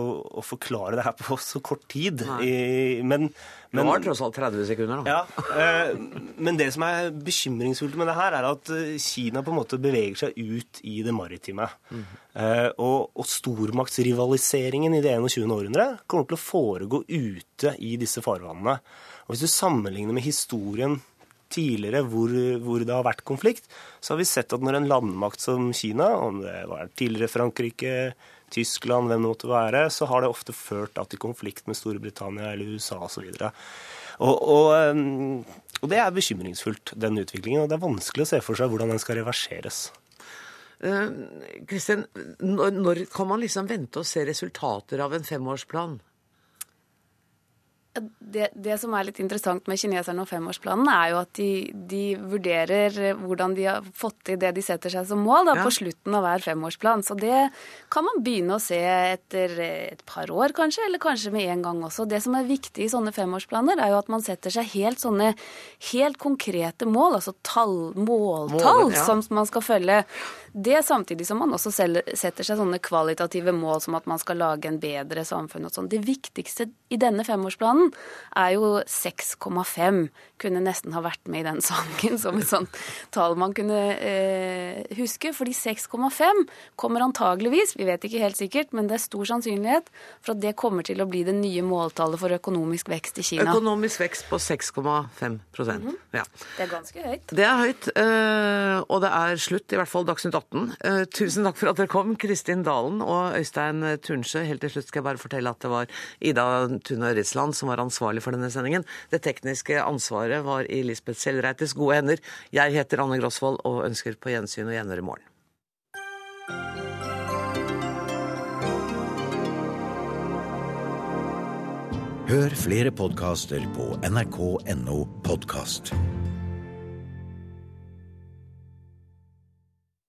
å forklare det her på så kort tid. I, men, Det var tross alt 30 sekunder, da. Ja, uh, men det som er bekymringsfullt med det her, er at eh, Kina på en måte beveger seg ut i det maritime. Eh, og, og stormaktsrivaliseringen i det 21. århundret kommer til å foregå ute i disse farvannene. Og hvis du sammenligner med historien tidligere hvor, hvor det har vært konflikt, så har vi sett at når en landmakt som Kina, om det var tidligere Frankrike, Tyskland, hvem det måtte være, så har det ofte ført da til konflikt med Storbritannia eller USA osv. Og, og, um, og det er bekymringsfullt, den utviklingen. Og det er vanskelig å se for seg hvordan den skal reverseres. Kristian, uh, når, når kan man liksom vente å se resultater av en femårsplan? Det, det, som er litt interessant med kineserne og femårsplanen, er jo at de, de, vurderer hvordan de har fått til det de setter seg som mål da, ja. på slutten av hver femårsplan. Så det kan man begynne å se etter et par år, kanskje, eller kanskje med en gang også. Det som er viktig i sånne femårsplaner, er jo at man setter seg helt sånne helt konkrete mål, altså tall, måltall, Mål, ja. som man skal følge. Det samtidig som man også setter seg sånne kvalitative mål som at man skal lage en bedre samfunn og sånn. Det viktigste i denne femårsplanen er jo 6,5. Kunne nesten ha vært med i den sangen som et sånt tall man kunne eh, huske. Fordi 6,5 kommer antageligvis, vi vet ikke helt sikkert, men det er stor sannsynlighet for at det kommer til å bli det nye måltallet for økonomisk vekst i Kina. Økonomisk vekst på 6,5 mm -hmm. ja. Det er ganske høyt. Det er høyt, eh, og det er slutt, i hvert fall Dagsnytt 18. Eh, tusen takk for at dere kom, Kristin Dalen og Øystein Tunsjø. Helt til slutt skal jeg bare fortelle at det var Ida Tune Øritsland som var ansvarlig for denne sendingen. Det tekniske ansvaret var i Lisbeth Sellreites gode hender. Jeg heter Anne Grosvold og ønsker på gjensyn og gjenhør i morgen. Hør flere podkaster på nrk.no podkast.